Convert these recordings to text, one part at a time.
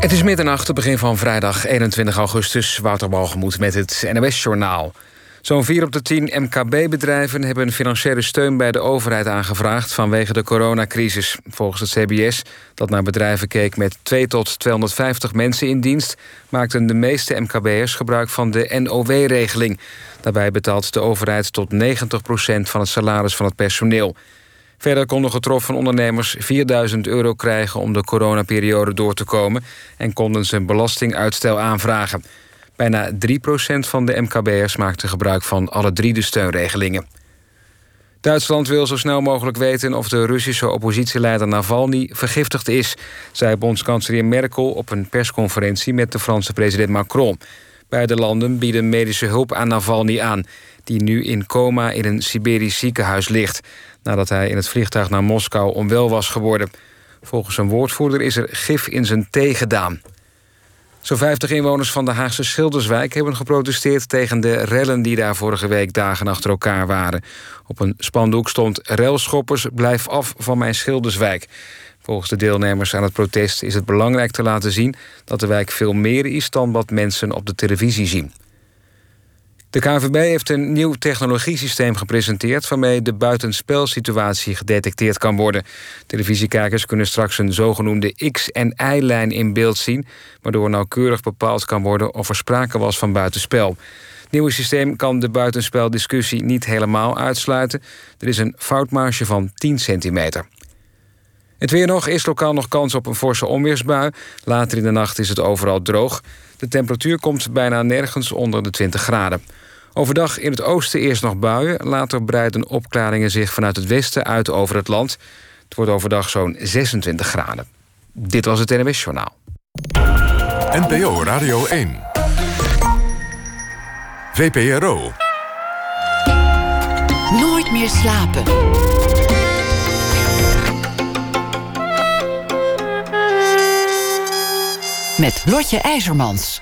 Het is middernacht, het begin van vrijdag 21 augustus. Wouter met het NOS-journaal. Zo'n 4 op de 10 MKB-bedrijven hebben financiële steun bij de overheid aangevraagd vanwege de coronacrisis. Volgens het CBS, dat naar bedrijven keek met 2 tot 250 mensen in dienst, maakten de meeste MKB'ers gebruik van de NOW-regeling. Daarbij betaalt de overheid tot 90% van het salaris van het personeel. Verder konden getroffen ondernemers 4000 euro krijgen om de coronaperiode door te komen en konden ze een belastinguitstel aanvragen. Bijna 3% van de MKB'ers maakte gebruik van alle drie de steunregelingen. Duitsland wil zo snel mogelijk weten of de Russische oppositieleider Navalny vergiftigd is, zei bondskanselier Merkel op een persconferentie met de Franse president Macron. Beide landen bieden medische hulp aan Navalny aan, die nu in coma in een Siberisch ziekenhuis ligt nadat hij in het vliegtuig naar Moskou onwel was geworden. Volgens een woordvoerder is er gif in zijn thee gedaan. Zo'n 50 inwoners van de Haagse Schilderswijk hebben geprotesteerd tegen de rellen die daar vorige week dagen achter elkaar waren. Op een spandoek stond Relschoppers, blijf af van mijn Schilderswijk. Volgens de deelnemers aan het protest is het belangrijk te laten zien dat de wijk veel meer is dan wat mensen op de televisie zien. De KNVB heeft een nieuw technologiesysteem gepresenteerd... waarmee de buitenspelsituatie gedetecteerd kan worden. Televisiekijkers kunnen straks een zogenoemde X- en Y-lijn in beeld zien... waardoor nauwkeurig bepaald kan worden of er sprake was van buitenspel. Het nieuwe systeem kan de buitenspeldiscussie niet helemaal uitsluiten. Er is een foutmarge van 10 centimeter. Het weer nog is lokaal nog kans op een forse onweersbui. Later in de nacht is het overal droog. De temperatuur komt bijna nergens onder de 20 graden. Overdag in het oosten eerst nog buien. Later breiden opklaringen zich vanuit het westen uit over het land. Het wordt overdag zo'n 26 graden. Dit was het NWS Journaal. NPO Radio 1. VPRO. Nooit meer slapen. Met Lotje IJzermans.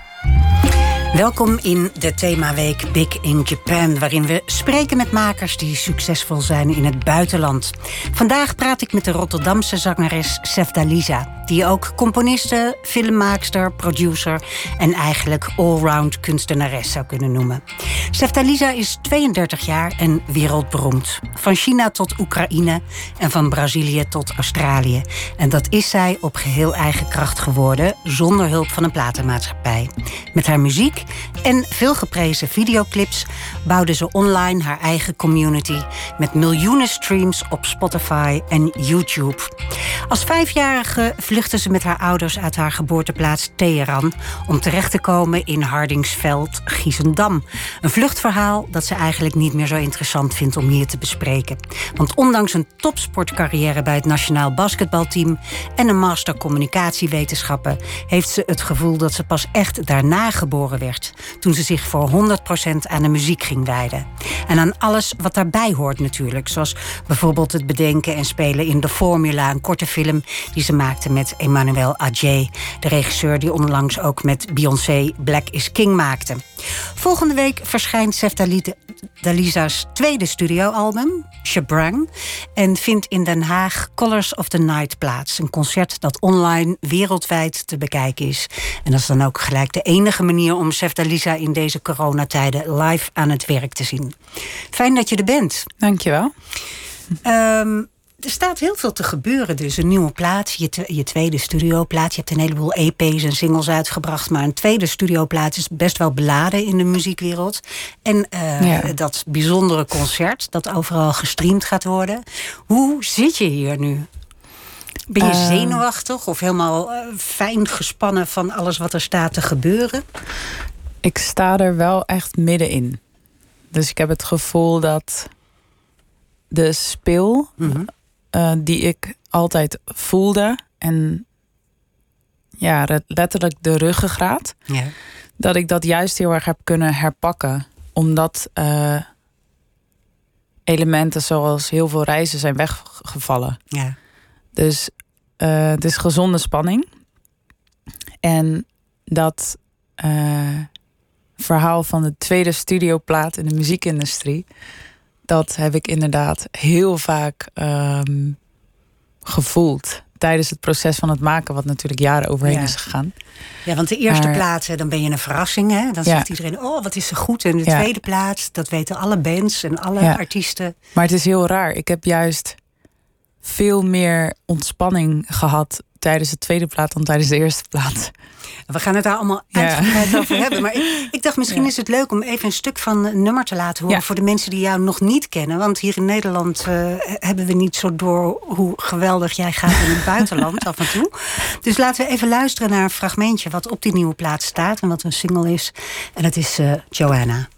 Welkom in de themaweek Big in Japan, waarin we spreken met makers die succesvol zijn in het buitenland. Vandaag praat ik met de Rotterdamse zangeres Sefdaliza die ook componiste, filmmaakster, producer en eigenlijk allround kunstenares zou kunnen noemen. Seftalisa is 32 jaar en wereldberoemd. Van China tot Oekraïne en van Brazilië tot Australië. En dat is zij op geheel eigen kracht geworden, zonder hulp van een platenmaatschappij. Met haar muziek en veel geprezen videoclips bouwde ze online haar eigen community met miljoenen streams op Spotify en YouTube. Als vijfjarige vluchtte ze met haar ouders uit haar geboorteplaats Teheran om terecht te komen in Hardingsveld, Giesendam. Een vluchtverhaal dat ze eigenlijk niet meer zo interessant vindt om hier te bespreken. Want ondanks een topsportcarrière bij het nationaal basketbalteam en een master communicatiewetenschappen heeft ze het gevoel dat ze pas echt daarna geboren werd, toen ze zich voor 100% aan de muziek ging wijden. En aan alles wat daarbij hoort natuurlijk, zoals bijvoorbeeld het bedenken en spelen in de Formula, een korte film die ze maakte met Emmanuel Adjé, de regisseur die onlangs ook met Beyoncé Black is King maakte. Volgende week verschijnt Sef Dalisa's tweede studioalbum, Shabrang, en vindt in Den Haag Colors of the Night plaats. Een concert dat online wereldwijd te bekijken is. En dat is dan ook gelijk de enige manier om Sef Dalisa in deze coronatijden live aan het werk te zien. Fijn dat je er bent. Dankjewel. Um, er staat heel veel te gebeuren. Dus een nieuwe plaat, je, je tweede studioplaat. Je hebt een heleboel EP's en singles uitgebracht. Maar een tweede studioplaat is best wel beladen in de muziekwereld. En uh, dat bijzondere concert dat overal gestreamd gaat worden. Hoe zit je hier nu? Ben je uh, zenuwachtig of helemaal uh, fijn gespannen van alles wat er staat te gebeuren? Ik sta er wel echt middenin. Dus ik heb het gevoel dat de speel mm -hmm. uh, die ik altijd voelde en ja, letterlijk de ruggengraat, ja. dat ik dat juist heel erg heb kunnen herpakken, omdat uh, elementen zoals heel veel reizen zijn weggevallen. Ja. Dus uh, het is gezonde spanning. En dat verhaal van de tweede studioplaat in de muziekindustrie. Dat heb ik inderdaad heel vaak um, gevoeld. tijdens het proces van het maken, wat natuurlijk jaren overheen Ja. is gegaan. Ja, want de eerste Maar- dan ben je een verrassing. Hè? Dan Ja. zegt iedereen, oh, wat is er goed. En de Ja. tweede plaats, dat weten alle bands en alle artiesten. Maar het is heel raar. Ik heb juist veel meer ontspanning gehad tijdens de tweede plaat dan tijdens de eerste plaat. We gaan het daar allemaal Ja. uitgebreid over hebben. Maar ik, ik dacht, misschien Ja. is het leuk om even een stuk van een nummer te laten horen... Ja. voor de mensen die jou nog niet kennen. Want hier in Nederland eh, hebben we niet zo door hoe geweldig jij gaat in het buitenland af en toe. Dus laten we even luisteren naar een fragmentje... wat op die nieuwe plaat staat en wat een single is. En dat is eh, Joanna.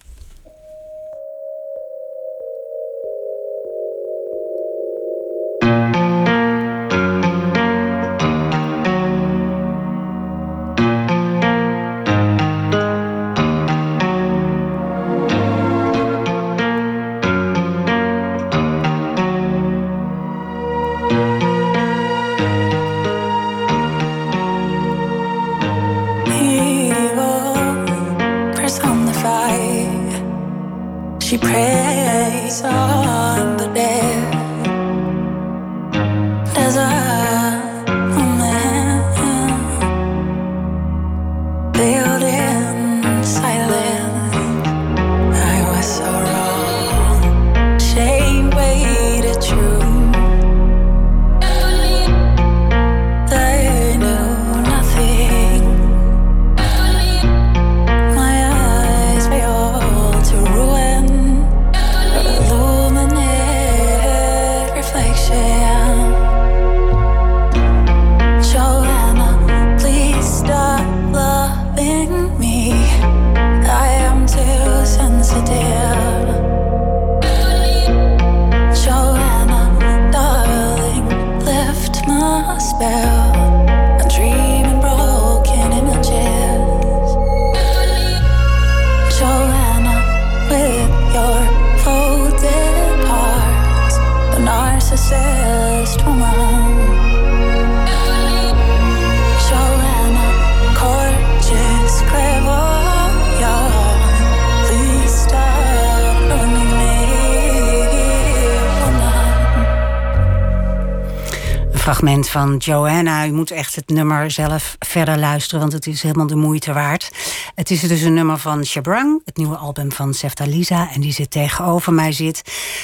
Van Joanna. U moet echt het nummer zelf verder luisteren, want het is helemaal de moeite waard. Het is dus een nummer van Shabrang, het nieuwe album van Sefta Lisa. En die zit tegenover mij zit.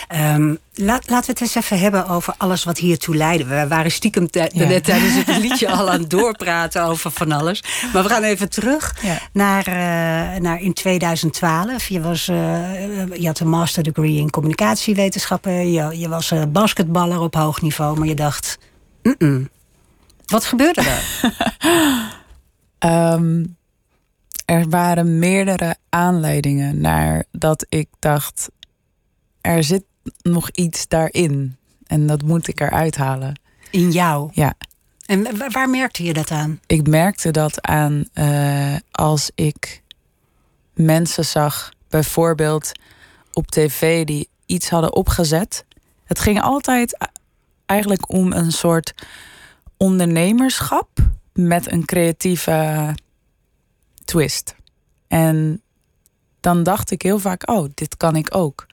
Ehm, laat, laten we het eens even hebben over alles wat hiertoe leidde. We waren stiekem Ja. net tijdens het liedje al aan het doorpraten over van alles. Maar we gaan even terug Ja. naar, eh, naar in 2012. Je, was, eh, je had een master degree in communicatiewetenschappen. Je, je was eh, basketballer op hoog niveau, maar je dacht... Wat gebeurde er? Ehm, er waren meerdere aanleidingen naar dat ik dacht: er zit nog iets daarin. En dat moet ik eruit halen. In jou. Ja, En wa- waar merkte je dat aan? ik merkte dat aan eh, als ik mensen zag, bijvoorbeeld op tv, die iets hadden opgezet. Het ging altijd eigenlijk om een soort ondernemerschap met een creatieve twist. En dan dacht ik heel vaak, oh, dit kan ik ook.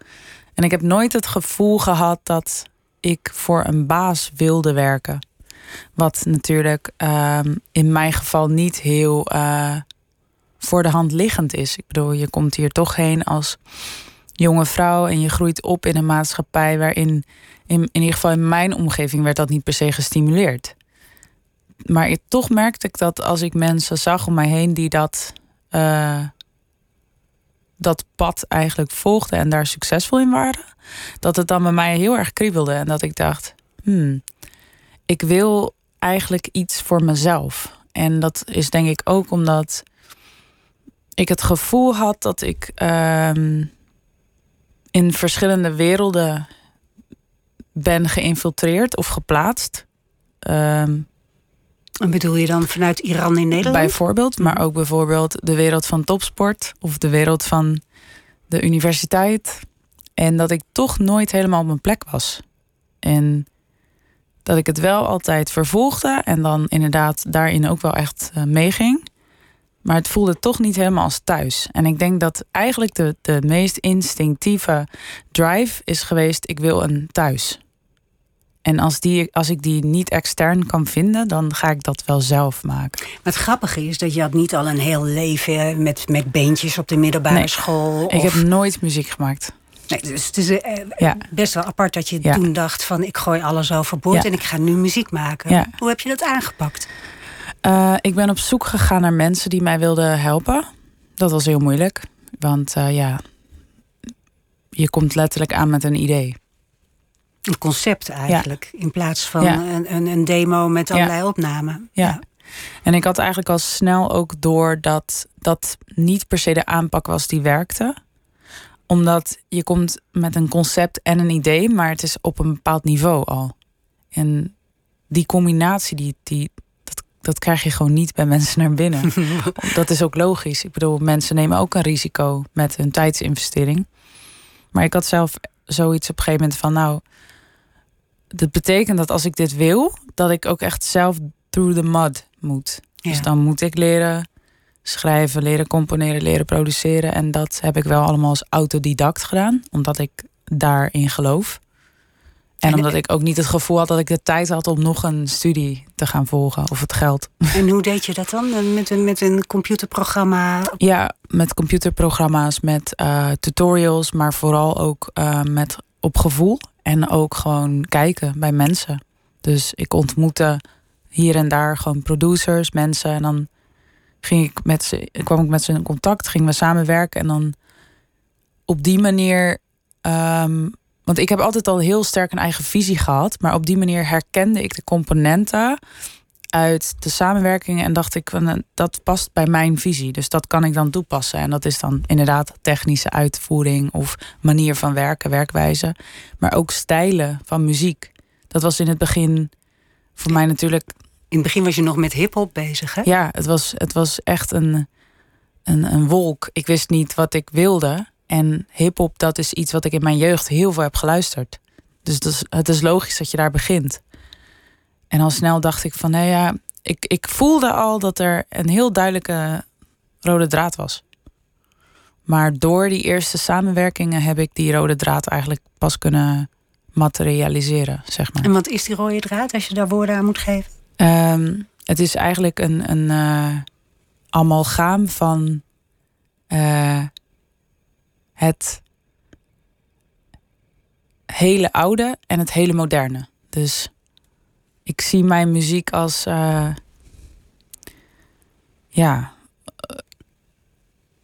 En ik heb nooit het gevoel gehad dat ik voor een baas wilde werken. Wat natuurlijk ehm, in mijn geval niet heel eh, voor de hand liggend is. Ik bedoel, je komt hier toch heen als jonge vrouw en je groeit op in een maatschappij waarin, in, in ieder geval in mijn omgeving, werd dat niet per se gestimuleerd. Maar ik, toch merkte ik dat als ik mensen zag om mij heen die dat, eh, dat pad eigenlijk volgden en daar succesvol in waren, dat het dan bij mij heel erg kriebelde en dat ik dacht, hmm, ik wil eigenlijk iets voor mezelf. En dat is denk ik ook omdat ik het gevoel had dat ik ehm, in verschillende werelden ben geïnfiltreerd of geplaatst. En bedoel je dan vanuit Iran in Nederland? bijvoorbeeld, maar ook bijvoorbeeld de wereld van topsport of de wereld van de universiteit. En dat ik toch nooit helemaal op mijn plek was. En dat ik het wel altijd vervolgde en dan inderdaad daarin ook wel echt eh, meeging. Maar het voelde toch niet helemaal als thuis. En ik denk dat eigenlijk de, de meest instinctieve drive is geweest: ik wil een thuis. En als, die, als ik die niet extern kan vinden, dan ga ik dat wel zelf maken. Maar het grappige is dat je had niet al een heel leven met, met beentjes op de middelbare Nee. school. Ik heb nooit muziek gemaakt. nee, dus het is eh, Ja. best wel apart dat je Ja. toen dacht van ik gooi alles overboord Ja. en ik ga nu muziek maken. Hoe heb je dat aangepakt? Eh, ik ben op zoek gegaan naar mensen die mij wilden helpen. Dat was heel moeilijk. Want eh, ja, je komt letterlijk aan met een idee. Een concept eigenlijk, in plaats van Ja. een, een, een demo met Ja. allerlei opnamen. Ja. En ik had eigenlijk al snel ook door dat dat niet per se de aanpak was die werkte. Omdat je komt met een concept en een idee, maar het is op een bepaald niveau al. En die combinatie, die, die, dat, dat krijg je gewoon niet bij mensen naar binnen. dat is ook logisch. Ik bedoel, mensen nemen ook een risico met hun tijdsinvestering. Maar ik had zelf zoiets op een gegeven moment van, nou, dat betekent dat als ik dit wil, dat ik ook echt zelf through the mud moet. Dus dan moet ik leren schrijven, leren componeren, leren produceren. En dat heb ik wel allemaal als autodidact gedaan, omdat ik daarin geloof. En, En- omdat ik ook niet het gevoel had dat ik de tijd had om nog een studie te gaan volgen of het geld. En hoe deed je dat dan? Met een, met een computerprogramma? Ja, met computerprogramma's, met eh, tutorials, maar vooral ook eh, met op gevoel. En ook gewoon kijken bij mensen. Dus ik ontmoette hier en daar gewoon producers, mensen. En dan ging ik met ze, kwam ik met ze in contact, gingen we samenwerken. En dan op die manier. ehm, want ik heb altijd al heel sterk een eigen visie gehad. Maar op die manier herkende ik de componenten uit de samenwerking en dacht ik van eh, dat past bij mijn visie. Dus dat kan ik dan toepassen. En dat is dan inderdaad technische uitvoering of manier van werken, werkwijze. Maar ook stijlen van muziek. Dat was in het begin voor mij natuurlijk. In het begin was je nog met hip-hop bezig, hè? Ja, het was, het was echt een, een, een wolk. Ik wist niet wat ik wilde. En hip-hop, dat is iets wat ik in mijn jeugd heel veel heb geluisterd. Dus het is, het is logisch dat je daar begint. En al snel dacht ik van, nou ja, ik, ik voelde al dat er een heel duidelijke rode draad was. Maar door die eerste samenwerkingen heb ik die rode draad eigenlijk pas kunnen materialiseren, zeg maar. En wat is die rode draad als je daar woorden aan moet geven? Ehm, het is eigenlijk een, een eh, amalgaam van eh, het hele oude en het hele moderne. Dus ik zie mijn muziek als eh, ja, eh,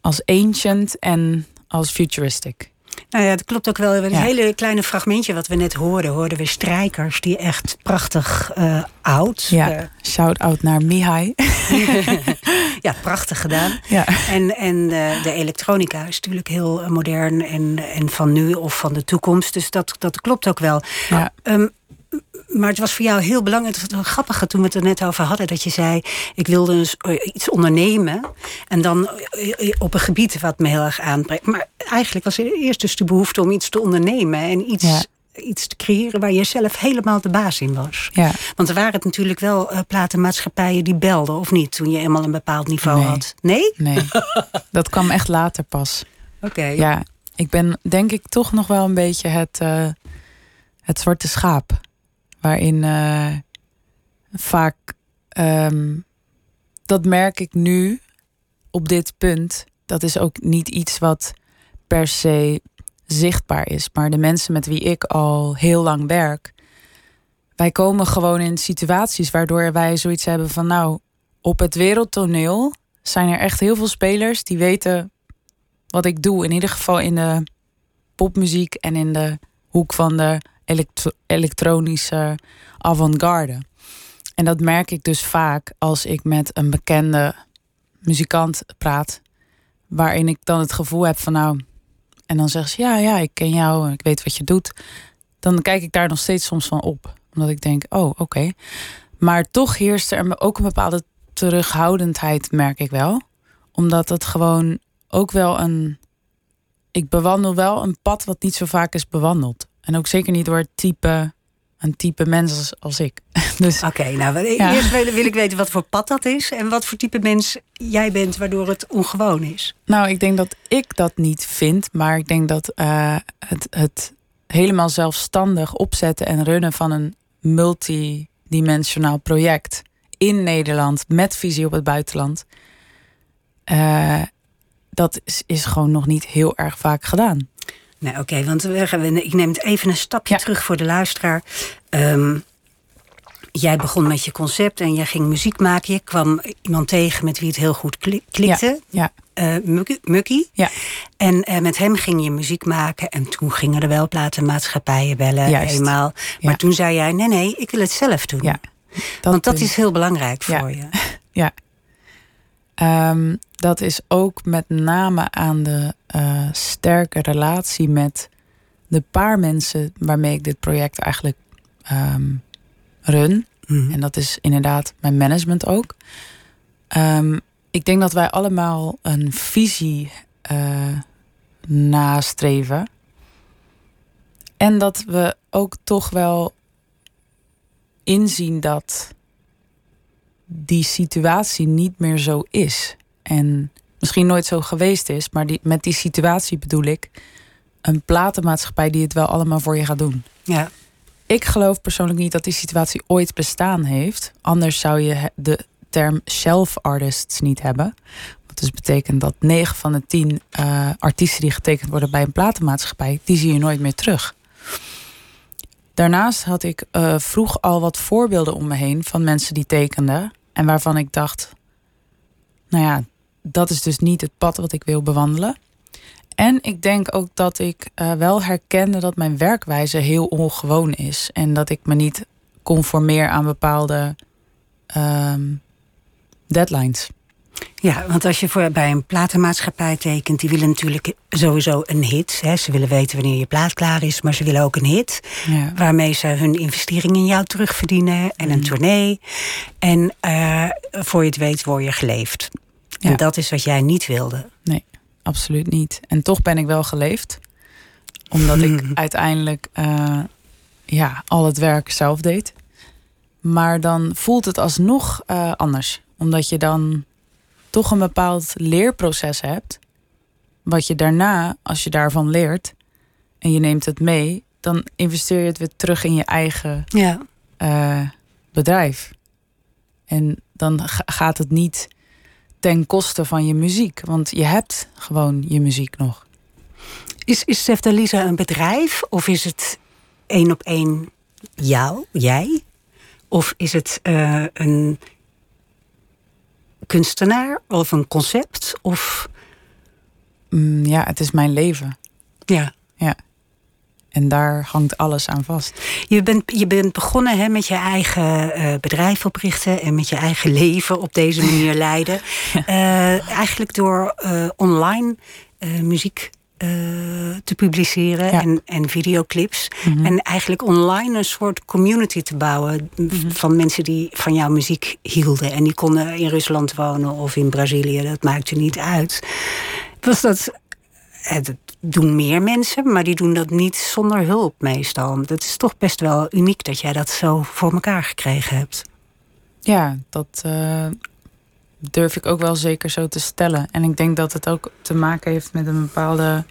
als ancient en als futuristic. Nou ja, dat klopt ook wel. Een Ja. hele kleine fragmentje wat we net hoorden. Hoorden we strijkers die echt prachtig eh, oud. Ja, eh, shout out naar Mihai. ja, prachtig gedaan. ja. En, en de elektronica is natuurlijk heel modern en, en van nu of van de toekomst. Dus dat, dat klopt ook wel. ja. Ehm, maar het was voor jou heel belangrijk. Het was wel grappig toen we het er net over hadden. Dat je zei: Ik wilde eh, iets ondernemen. En dan eh, eh, op een gebied wat me heel erg aanspreekt. Maar eigenlijk was er eerst dus de behoefte om iets te ondernemen. En iets, Ja. iets te creëren waar je zelf helemaal de baas in was. ja. Want er waren het natuurlijk wel platenmaatschappijen die belden, of niet? Toen je eenmaal een bepaald niveau Nee. had. Nee? Nee, dat kwam echt later pas. Oké. Ja, ik ben denk ik toch nog wel een beetje het, het zwarte schaap. Waarin eh, vaak, ehm, dat merk ik nu op dit punt. Dat is ook niet iets wat per se zichtbaar is. Maar de mensen met wie ik al heel lang werk. Wij komen gewoon in situaties waardoor wij zoiets hebben van nou, op het wereldtoneel zijn er echt heel veel spelers die weten wat ik doe. In ieder geval in de popmuziek en in de hoek van de elektro- elektronische avant-garde. En dat merk ik dus vaak als ik met een bekende muzikant praat. Waarin ik dan het gevoel heb van nou... En dan zeggen ze ja, ja, ik ken jou en ik weet wat je doet. Dan kijk ik daar nog steeds soms van op. Omdat ik denk, oh, oké. Maar toch heerst er ook een bepaalde terughoudendheid, merk ik wel. Omdat het gewoon ook wel een. Ik bewandel wel een pad wat niet zo vaak is bewandeld. En ook zeker niet door het type, een type mens als, als ik. Dus Oké, nou Ja. eerst wil, wil ik weten wat voor pad dat is en wat voor type mens jij bent waardoor het ongewoon is. nou, ik denk dat ik dat niet vind. Maar ik denk dat eh, het, het helemaal zelfstandig opzetten en runnen van een multidimensionaal project in Nederland met visie op het buitenland. Eh, dat is, is gewoon nog niet heel erg vaak gedaan. Nee, oké, want we gaan, ik neem het even een stapje Ja. terug voor de luisteraar. Ehm, jij begon met je concept en jij ging muziek maken. Je kwam iemand tegen met wie het heel goed kli- klikte. Ja, eh Mukkie. Mukkie. ja, En eh, met hem ging je muziek maken. En toen gingen er wel platenmaatschappijen bellen, Juist. eenmaal. Maar Ja. toen zei jij, nee, nee, ik wil het zelf doen. ja. Want dat is- is heel belangrijk Ja. voor je. Ja. Ehm, dat is ook met name aan de eh, sterke relatie met de paar mensen waarmee ik dit project eigenlijk ehm, run. Mhm. En dat is inderdaad mijn management ook. Ehm, ik denk dat wij allemaal een visie eh, nastreven. En dat we ook toch wel inzien dat die situatie niet meer zo is. En misschien nooit zo geweest is, maar die, met die situatie bedoel ik een platenmaatschappij die het wel allemaal voor je gaat doen. Ja. Ik geloof persoonlijk niet dat die situatie ooit bestaan heeft. Anders zou je de term shelf artists niet hebben. Wat dus betekent dat 9 van de 10 eh, artiesten die getekend worden bij een platenmaatschappij, die zie je nooit meer terug. Daarnaast had ik eh, vroeg al wat voorbeelden om me heen van mensen die tekenden. En waarvan ik dacht, nou ja, dat is dus niet het pad wat ik wil bewandelen. En ik denk ook dat ik eh, wel herkende dat mijn werkwijze heel ongewoon is. En dat ik me niet conformeer aan bepaalde ehm, deadlines. Ja, want als je voor, bij een platenmaatschappij tekent, die willen natuurlijk sowieso een hit. Hè. Ze willen weten wanneer je plaat klaar is, maar ze willen ook een hit. Ja. Waarmee ze hun investering in jou terugverdienen en Mm. een tournee. En eh, voor je het weet word je geleefd. En dat is wat jij niet wilde. Nee, absoluut niet. En toch ben ik wel geleefd. Omdat ik uiteindelijk eh, ja, al het werk zelf deed. Maar dan voelt het alsnog eh, anders. Omdat je dan toch een bepaald leerproces hebt. Wat je daarna, als je daarvan leert en je neemt het mee, dan investeer je het weer terug in je eigen Ja. eh, bedrijf. En dan ga- gaat het niet ten koste van je muziek. Want je hebt gewoon je muziek nog. Is, is Seftaliza een bedrijf of is het één op één jou, jij? Of is het eh, een kunstenaar of een concept? Of Mm, ja, het is mijn leven. ja. Ja. En daar hangt alles aan vast. Je bent, je bent begonnen hè, met je eigen eh, bedrijf oprichten en met je eigen leven op deze manier leiden. Eh, eigenlijk door eh, online muziek te publiceren Ja. en, en videoclips. Mhm. En eigenlijk online een soort community te bouwen Mhm. van mensen die van jouw muziek hielden. En die konden in Rusland wonen of in Brazilië, dat maakte niet uit. Was dat. eh, Dat doen meer mensen, maar die doen dat niet zonder hulp meestal. Dat is toch best wel uniek dat jij dat zo voor elkaar gekregen hebt. Ja, dat eh, durf ik ook wel zeker zo te stellen. En ik denk dat het ook te maken heeft met een bepaalde.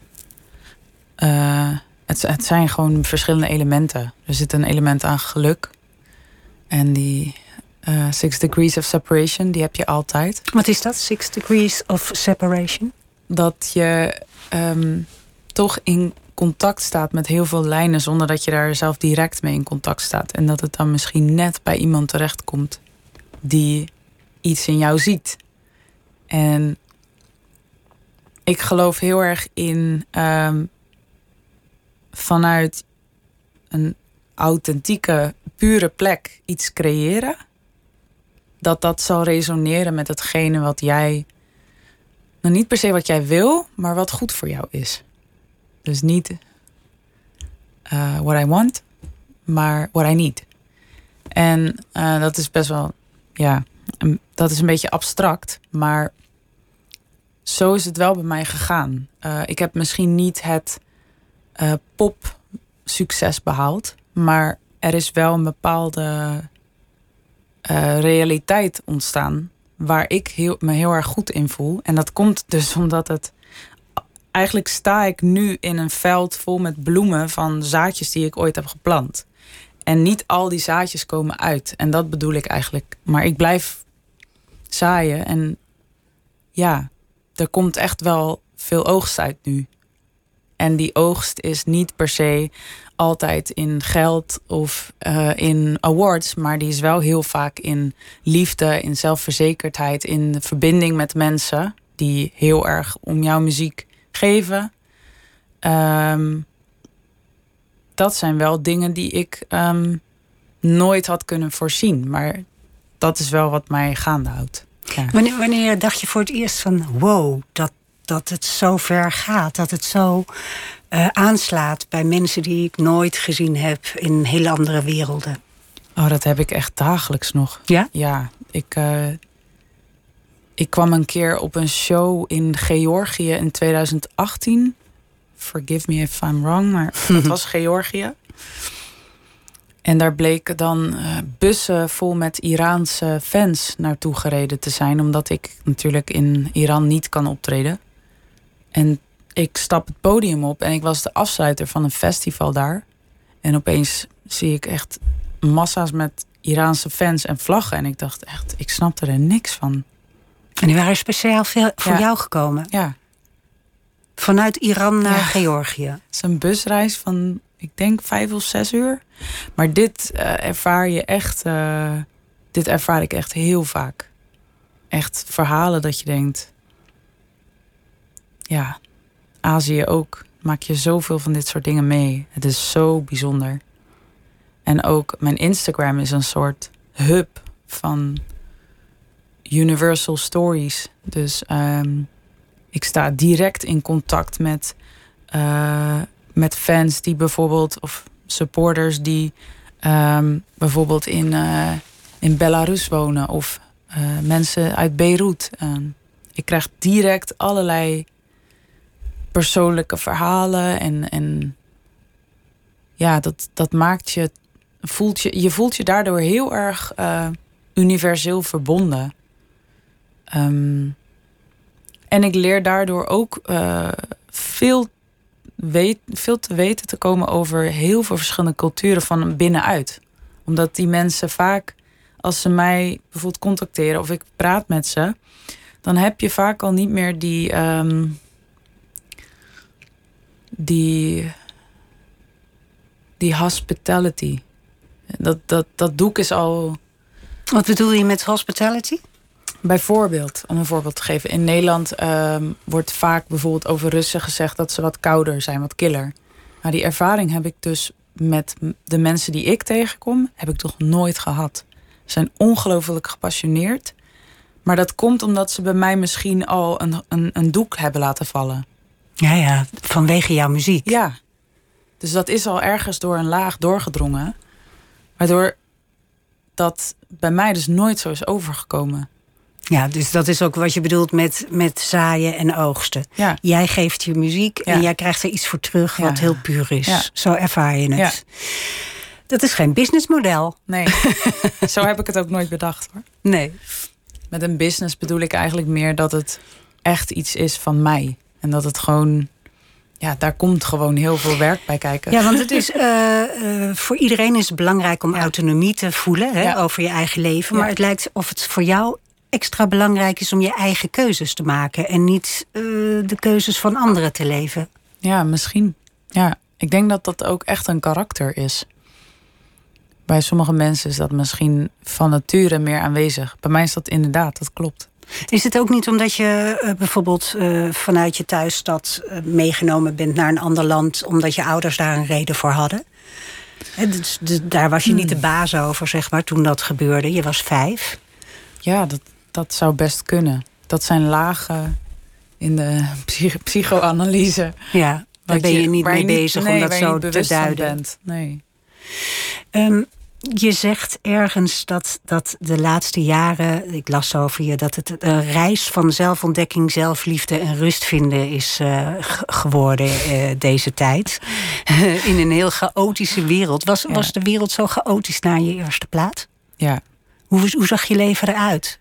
eh, het, het zijn gewoon verschillende elementen. Er zit een element aan geluk. En die eh, Six Degrees of Separation, die heb je altijd. Wat is dat? Six degrees of separation? Dat je ehm, toch in contact staat met heel veel lijnen zonder dat je daar zelf direct mee in contact staat. En dat het dan misschien net bij iemand terechtkomt die iets in jou ziet. En ik geloof heel erg in ehm, vanuit een authentieke, pure plek iets creëren. Dat dat zal resoneren met hetgene wat jij. Nou, niet per se wat jij wil, maar wat goed voor jou is. Dus niet eh, what I want, maar what I need. En eh, dat is best wel, ja, een- dat is een beetje abstract, maar zo is het wel bij mij gegaan. Eh, ik heb misschien niet het eh, pop-succes behaald, maar er is wel een bepaalde eh, realiteit ontstaan waar ik heel, me heel erg goed in voel. En dat komt dus omdat het. Eigenlijk sta ik nu in een veld vol met bloemen van zaadjes die ik ooit heb geplant. En niet al die zaadjes komen uit. En dat bedoel ik eigenlijk. Maar ik blijf zaaien. En ja, er komt echt wel veel oogst uit nu. En die oogst is niet per se altijd in geld of eh, in awards, maar die is wel heel vaak in liefde, in zelfverzekerdheid, in verbinding met mensen die heel erg om jouw muziek geven. Ehm, dat zijn wel dingen die ik ehm, nooit had kunnen voorzien, maar dat is wel wat mij gaande houdt. Ja. Wanneer, wanneer dacht je voor het eerst van wow, dat, dat het zo ver gaat, dat het zo eh, aanslaat bij mensen die ik nooit gezien heb in hele andere werelden? Oh, dat heb ik echt dagelijks nog. Ja? Ja, ik, eh, ik kwam een keer op een show in Georgië in 2018. Forgive me if I'm wrong, maar dat was Georgië. En daar bleken dan eh, bussen vol met Iraanse fans naartoe gereden te zijn, omdat ik natuurlijk in Iran niet kan optreden. En ik stap het podium op en ik was de afsluiter van een festival daar. En opeens zie ik echt massa's met Iraanse fans en vlaggen. En ik dacht echt, ik snapte er niks van. En die waren speciaal veel voor Ja. jou gekomen. Ja, Vanuit Iran naar Ja. Georgië. het is een busreis van, ik denk, vijf of zes uur. Maar dit eh, ervaar je echt, eh, dit ervaar ik echt heel vaak. Echt verhalen dat je denkt, ja, Azië ook. Maak je zoveel van dit soort dingen mee. Het is zo bijzonder. En ook mijn Instagram is een soort hub van universal stories. Dus ehm, ik sta direct in contact met, eh, met fans die bijvoorbeeld, of supporters die ehm, bijvoorbeeld in, eh, in Belarus wonen of eh, mensen uit Beirut. Ehm, ik krijg direct allerlei persoonlijke verhalen en, en ja, dat, dat maakt je, voelt je, je voelt je daardoor heel erg eh, universeel verbonden. Ehm, en ik leer daardoor ook veel, weet, veel te weten te komen over heel veel verschillende culturen van binnenuit. Omdat die mensen vaak, als ze mij bijvoorbeeld contacteren of ik praat met ze, dan heb je vaak al niet meer die. ehm, die. die hospitality. Dat, dat, dat doek is al. Wat bedoel je met hospitality? Bijvoorbeeld, om een voorbeeld te geven. In Nederland ehm, wordt vaak bijvoorbeeld over Russen gezegd dat ze wat kouder zijn, wat killer. Maar die ervaring heb ik dus met de mensen die ik tegenkom, heb ik toch nooit gehad. Ze zijn ongelooflijk gepassioneerd. Maar dat komt omdat ze bij mij misschien al een, een, een doek hebben laten vallen. Ja, ja, vanwege jouw muziek. Ja. Dus dat is al ergens door een laag doorgedrongen. Waardoor dat bij mij dus nooit zo is overgekomen. Ja, dus dat is ook wat je bedoelt met, met zaaien en oogsten. Ja. Jij geeft je muziek en jij krijgt er iets voor terug wat Ja. heel puur is. Zo ervaar je het. Ja. Dat is geen businessmodel. Nee, zo heb ik het ook nooit bedacht hoor. Nee. Met een business bedoel ik eigenlijk meer dat het echt iets is van mij. En dat het gewoon, ja, daar komt gewoon heel veel werk bij kijken. Ja, want het is eh, eh, voor iedereen is het belangrijk om Ja. autonomie te voelen hè, Ja. over je eigen leven. Ja. Maar het lijkt of het voor jou extra belangrijk is om je eigen keuzes te maken en niet eh, de keuzes van anderen te leven. Ja, misschien. Ja, ik denk dat dat ook echt een karakter is. Bij sommige mensen is dat misschien van nature meer aanwezig. Bij mij is dat inderdaad, dat klopt. Is het ook niet omdat je eh, bijvoorbeeld eh, vanuit je thuisstad meegenomen bent naar een ander land, omdat je ouders daar een reden voor hadden? Dus, dus daar was je niet de baas over, zeg maar, toen dat gebeurde. Je was vijf. Ja, dat, dat zou best kunnen. Dat zijn lagen in de psych- psychoanalyse. Ja, daar ben je niet mee je bezig nee, om dat zo te duiden. Bent. Nee. Ehm, je zegt ergens dat, dat de laatste jaren, ik las over je, dat het een reis van zelfontdekking, zelfliefde en rust vinden is eh, geworden eh, deze tijd. In een heel chaotische wereld. Was, Ja. was de wereld zo chaotisch na je eerste plaat? Ja, Hoe, hoe zag je leven eruit?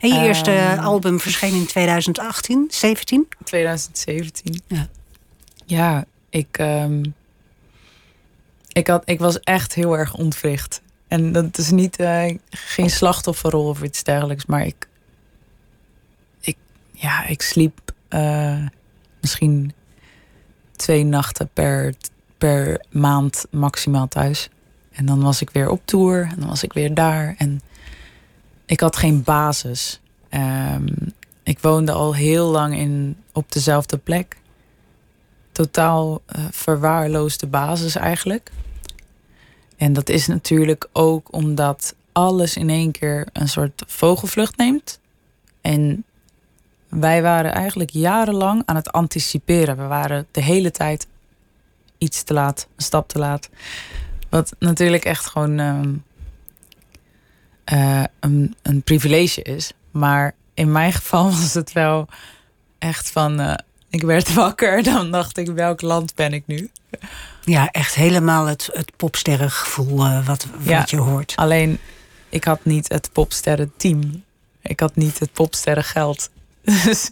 Hè, je eerste Ehm. album verscheen in 2018, 17? 2017. Ja. Ja, ik. ehm, ik, had, ik was echt heel erg ontwricht. En dat is niet, eh, geen slachtofferrol of iets dergelijks, maar ik, ik, ja, ik sliep eh, misschien twee nachten per, per maand maximaal thuis. En dan was ik weer op tour en dan was ik weer daar. En ik had geen basis. Ehm, ik woonde al heel lang in, op dezelfde plek. Totaal eh, verwaarloosde basis eigenlijk. En dat is natuurlijk ook omdat alles in één keer een soort vogelvlucht neemt. En wij waren eigenlijk jarenlang aan het anticiperen. We waren de hele tijd iets te laat, een stap te laat. Wat natuurlijk echt gewoon ehm, eh, een, een privilege is. Maar in mijn geval was het wel echt van. eh, ik werd wakker, dan dacht ik: welk land ben ik nu? Ja, echt helemaal het, het popsterrengevoel eh, wat, wat Ja. je hoort. Alleen, ik had niet het popsterren team. Ik had niet het popsterren geld. Dus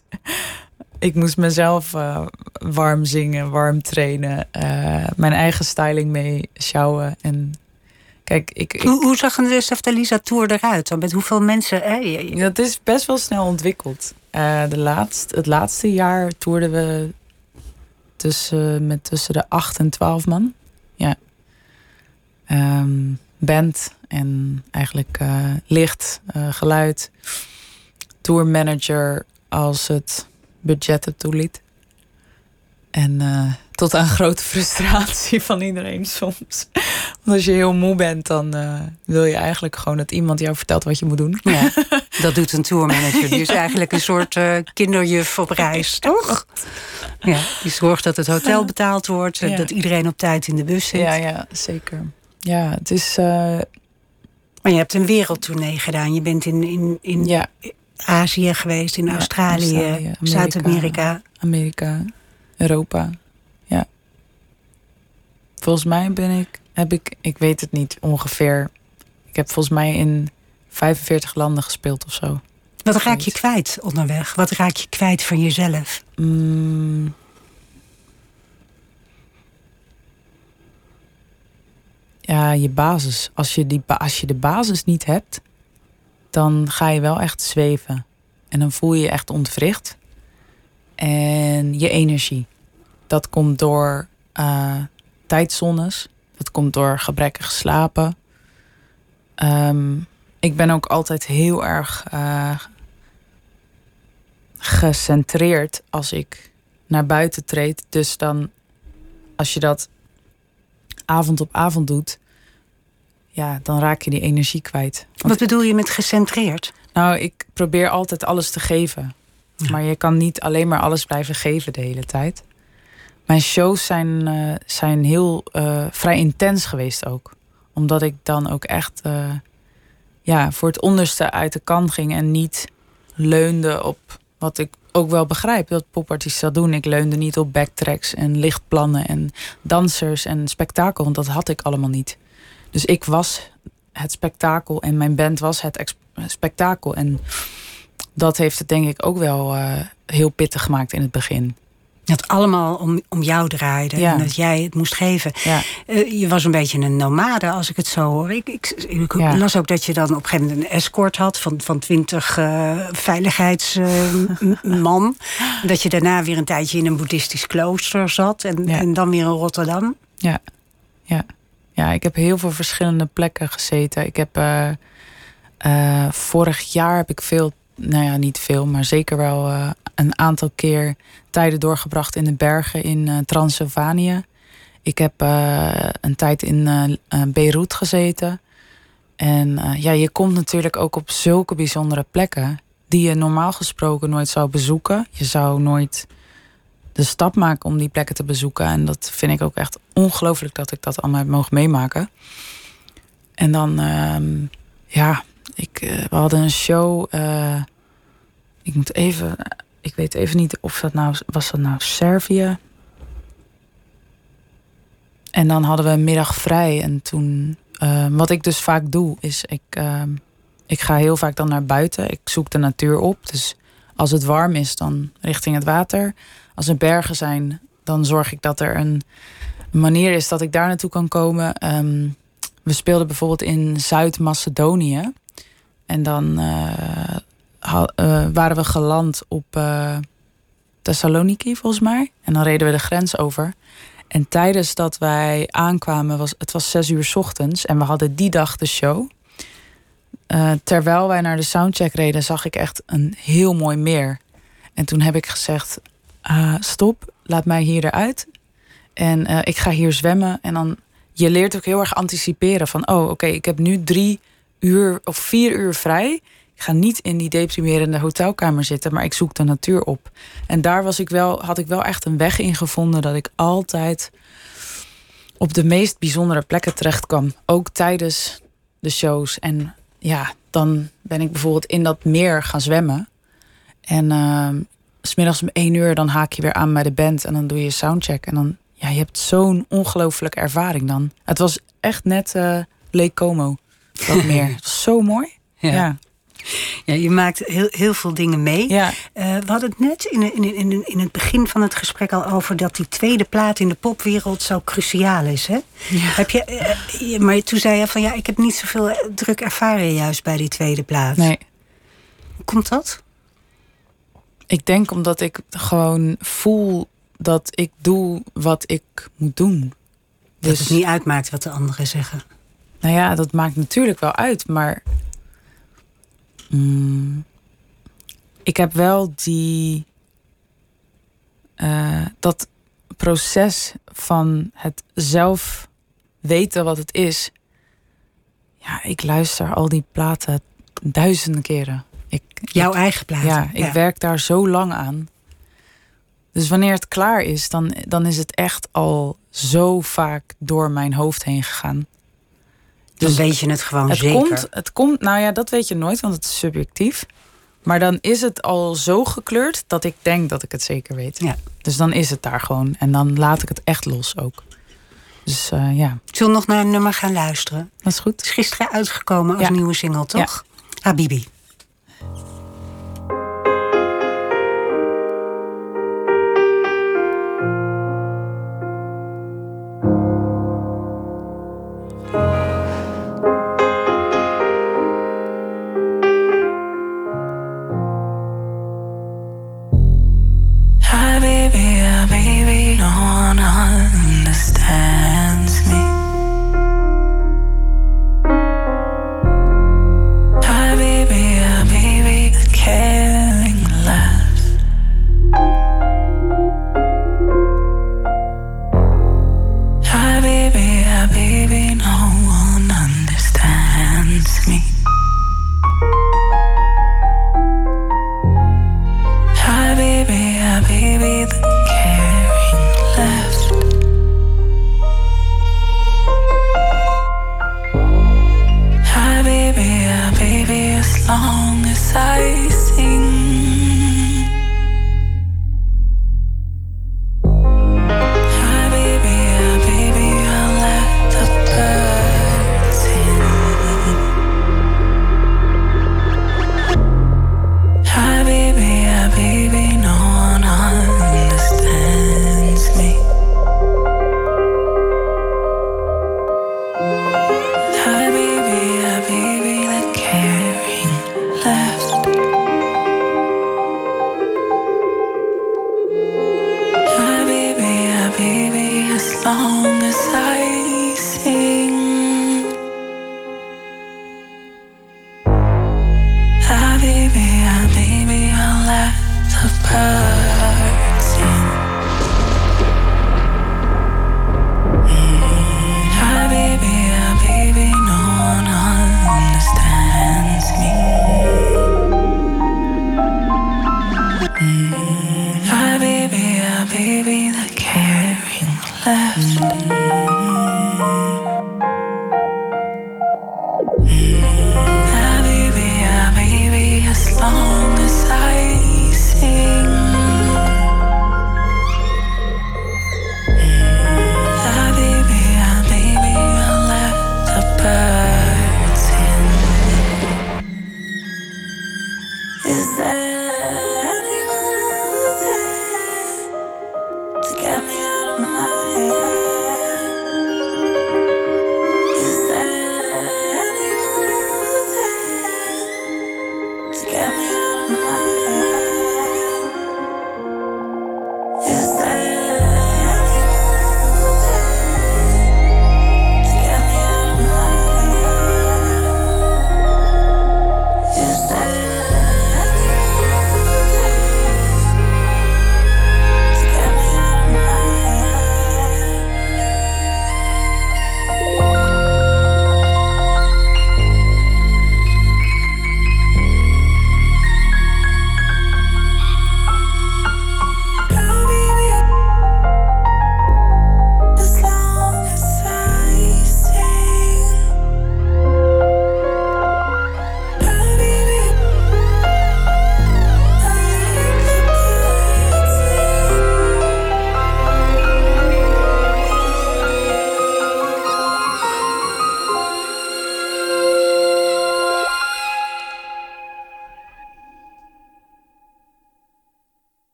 ik moest mezelf warm zingen, warm trainen. mijn eigen styling mee sjouwen. En kijk, ik, ik, Hoe, hoe zag een Lisa Tour eruit? Dan met hoeveel mensen? Je- dat is best wel snel ontwikkeld. Eh, de laatst, het laatste jaar toerden we tussen, met tussen de 8 en 12 man. Ja. Ehm, band en eigenlijk eh, licht, eh, geluid. Tourmanager als het budget het toeliet. En eh, tot aan grote frustratie van iedereen soms. Want als je heel moe bent, dan eh, wil je eigenlijk gewoon dat iemand jou vertelt wat je moet doen. Ja, dat doet een tourmanager. Die is eigenlijk een soort eh, kinderjuf op reis, toch? Ja, die zorgt dat het hotel betaald wordt, Ja. dat iedereen op tijd in de bus zit. Ja, ja, zeker. Ja, het is. Maar je hebt een wereldtournee gedaan. Je bent in, in, in ja, Azië geweest, in Australië, Australië, Amerika. Zuid-Amerika. Amerika, Europa. Ja. Volgens mij ben ik. Heb ik. Ik weet het niet ongeveer. Ik heb volgens mij in 45 landen gespeeld of zo. Wat raak je kwijt onderweg? Wat raak je kwijt van jezelf? Mm. Ja, je basis. Als je, die, als je de basis niet hebt, dan ga je wel echt zweven. En dan voel je je echt ontwricht. En je energie. Dat komt door eh, tijdzones. Dat komt door gebrekkig slapen. Ehm, ik ben ook altijd heel erg eh, gecentreerd als ik naar buiten treed. Dus dan, als je dat avond op avond doet, ja, dan raak je die energie kwijt. Want, Wat bedoel je met gecentreerd? nou, ik probeer altijd alles te geven. Maar je kan niet alleen maar alles blijven geven de hele tijd. Mijn shows zijn, eh, zijn heel eh, vrij intens geweest ook. Omdat ik dan ook echt eh, ja, voor het onderste uit de kan ging en niet leunde op wat ik ook wel begrijp dat popartiesten dat doen. Ik leunde niet op backtracks en lichtplannen en dansers en spektakel, want dat had ik allemaal niet. Dus ik was het spektakel en mijn band was het spektakel. En dat heeft het denk ik ook wel eh, heel pittig gemaakt in het begin. Dat allemaal om, om jou draaide Ja. en dat jij het moest geven. Ja, Eh, je was een beetje een nomade, als ik het zo hoor. Ik, ik, ik Ja. las ook dat je dan op een gegeven moment een escort had van, van 20 veiligheidsman. dat je daarna weer een tijdje in een boeddhistisch klooster zat en, en dan weer in Rotterdam. ja, ja. Ja, ik heb heel veel verschillende plekken gezeten. Ik heb eh, eh, vorig jaar heb ik veel, nou ja, niet veel, maar zeker wel eh, een aantal keer tijden doorgebracht in de bergen in eh, Transylvanië. Ik heb eh, een tijd in Beirut gezeten. En ja, je komt natuurlijk ook op zulke bijzondere plekken die je normaal gesproken nooit zou bezoeken. Je zou nooit de stap maken om die plekken te bezoeken. En dat vind ik ook echt ongelooflijk dat ik dat allemaal heb mogen meemaken. En dan, ehm, ja, ik, eh, we hadden een show. eh, ik moet even, ik weet even niet of dat nou, was dat nou Servië? En dan hadden we een middag vrij. En toen, eh, wat ik dus vaak doe, is ik, ehm, ik ga heel vaak dan naar buiten. Ik zoek de natuur op. Dus als het warm is, dan richting het water. Als er bergen zijn, dan zorg ik dat er een, een manier is dat ik daar naartoe kan komen. Ehm, we speelden bijvoorbeeld in Zuid-Macedonië. En dan eh, eh, waren we geland op eh, Thessaloniki, volgens mij. En dan reden we de grens over. En tijdens dat wij aankwamen, was, het was zes uur 's ochtends. En we hadden die dag de show. Terwijl wij naar de soundcheck reden, zag ik echt een heel mooi meer. En toen heb ik gezegd: ah, stop, laat mij hier eruit. En ik ga hier zwemmen. En dan, je leert ook heel erg anticiperen van: oh, oké, ik heb nu drie uur of vier uur vrij. Ik ga niet in die deprimerende hotelkamer zitten, maar ik zoek de natuur op. En daar was ik wel, had ik wel echt een weg in gevonden dat ik altijd op de meest bijzondere plekken terecht kwam. Ook tijdens de shows. En ja, dan ben ik bijvoorbeeld in dat meer gaan zwemmen. En uh, smiddags om één uur dan haak je weer aan bij de band en dan doe je soundcheck. En dan, ja, je hebt zo'n ongelooflijke ervaring dan. Het was echt net eh Lake Como, dat meer. Zo mooi. Ja. Ja. Ja, je maakt heel, heel veel dingen mee. Ja. Eh, we hadden het net in, in, in, in het begin van het gesprek al over dat die tweede plaat in de popwereld zo cruciaal is. Hè? Heb je, eh, je- maar toen zei je van ja, ik heb niet zoveel eh, druk ervaren juist bij die tweede plaat. Nee. Hoe komt dat? Ik denk omdat ik gewoon voel dat ik doe wat ik moet doen. Dat Dus het niet uitmaakt wat de anderen zeggen. Nou ja, dat maakt natuurlijk wel uit, maar. mm, ik heb wel die. eh, dat proces van het zelf weten wat het is. Ja, ik luister al die platen duizenden keren. Ik, Jouw eigen plaat. ja, ik werk daar zo lang aan. Dus wanneer het klaar is, dan, dan is het echt al zo vaak door mijn hoofd heen gegaan. Dan weet je het gewoon Het zeker. komt, het komt, nou ja, dat weet je nooit, want het is subjectief. Maar dan is het al zo gekleurd dat ik denk dat ik het zeker weet. Ja. Dus dan is het daar gewoon. En dan laat ik het echt los ook. Dus eh, ja, Zullen we nog naar een nummer gaan luisteren? dat is goed. Het is gisteren uitgekomen als Ja. nieuwe single, toch? Habibi.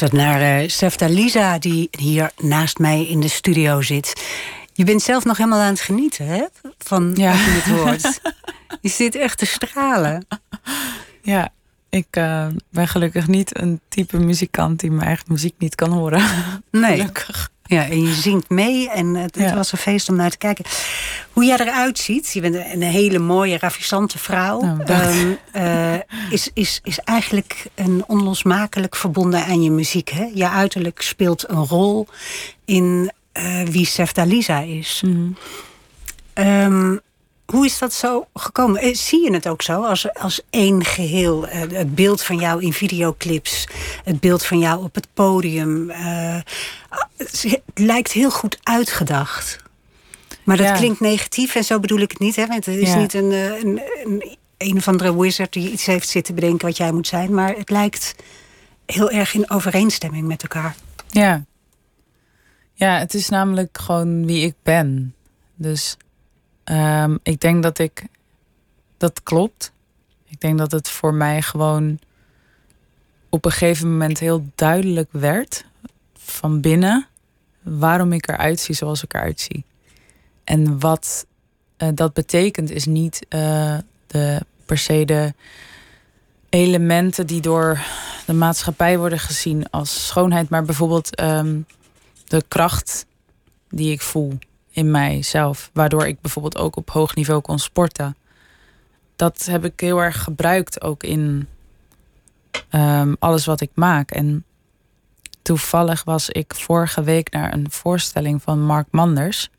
Luistert naar uh, Sefta Lisa, die hier naast mij in de studio zit. Je bent zelf nog helemaal aan het genieten, hè? Van ja. wat je het hoort. je zit echt te stralen. Ja, ik uh, ben gelukkig niet een type muzikant die mijn eigen muziek niet kan horen. Nee. Gelukkig. Ja, en je zingt mee en het, het was een feest om naar te kijken. Hoe jij eruit ziet, je bent een hele mooie, ravissante vrouw. Nou, uh, is, is, is eigenlijk een onlosmakelijk verbonden aan je muziek. Hè? Je uiterlijk speelt een rol in uh, wie Sefta Lisa is. Mm hoe is dat zo gekomen? Eh, zie je het ook zo als, als één geheel? Eh, het beeld van jou in videoclips, het beeld van jou op het podium. Uh, het lijkt heel goed uitgedacht. Maar dat klinkt negatief en zo bedoel ik het niet. Hè? Want het is niet een, een, een, een of andere wizard die iets heeft zitten bedenken wat jij moet zijn. Maar het lijkt heel erg in overeenstemming met elkaar. Ja. Ja, het is namelijk gewoon wie ik ben. Dus Um, ik denk dat ik. Dat klopt. Ik denk dat het voor mij gewoon op een gegeven moment heel duidelijk werd van binnen waarom ik eruit zie zoals ik eruit zie. En wat uh, dat betekent is niet uh, de, per se de elementen die door de maatschappij worden gezien als schoonheid, maar bijvoorbeeld um, de kracht die ik voel in mijzelf. Waardoor ik bijvoorbeeld ook op hoog niveau kon sporten. Dat heb ik heel erg gebruikt ook in um, alles wat ik maak. En toevallig was ik vorige week naar een voorstelling van Mark Manders.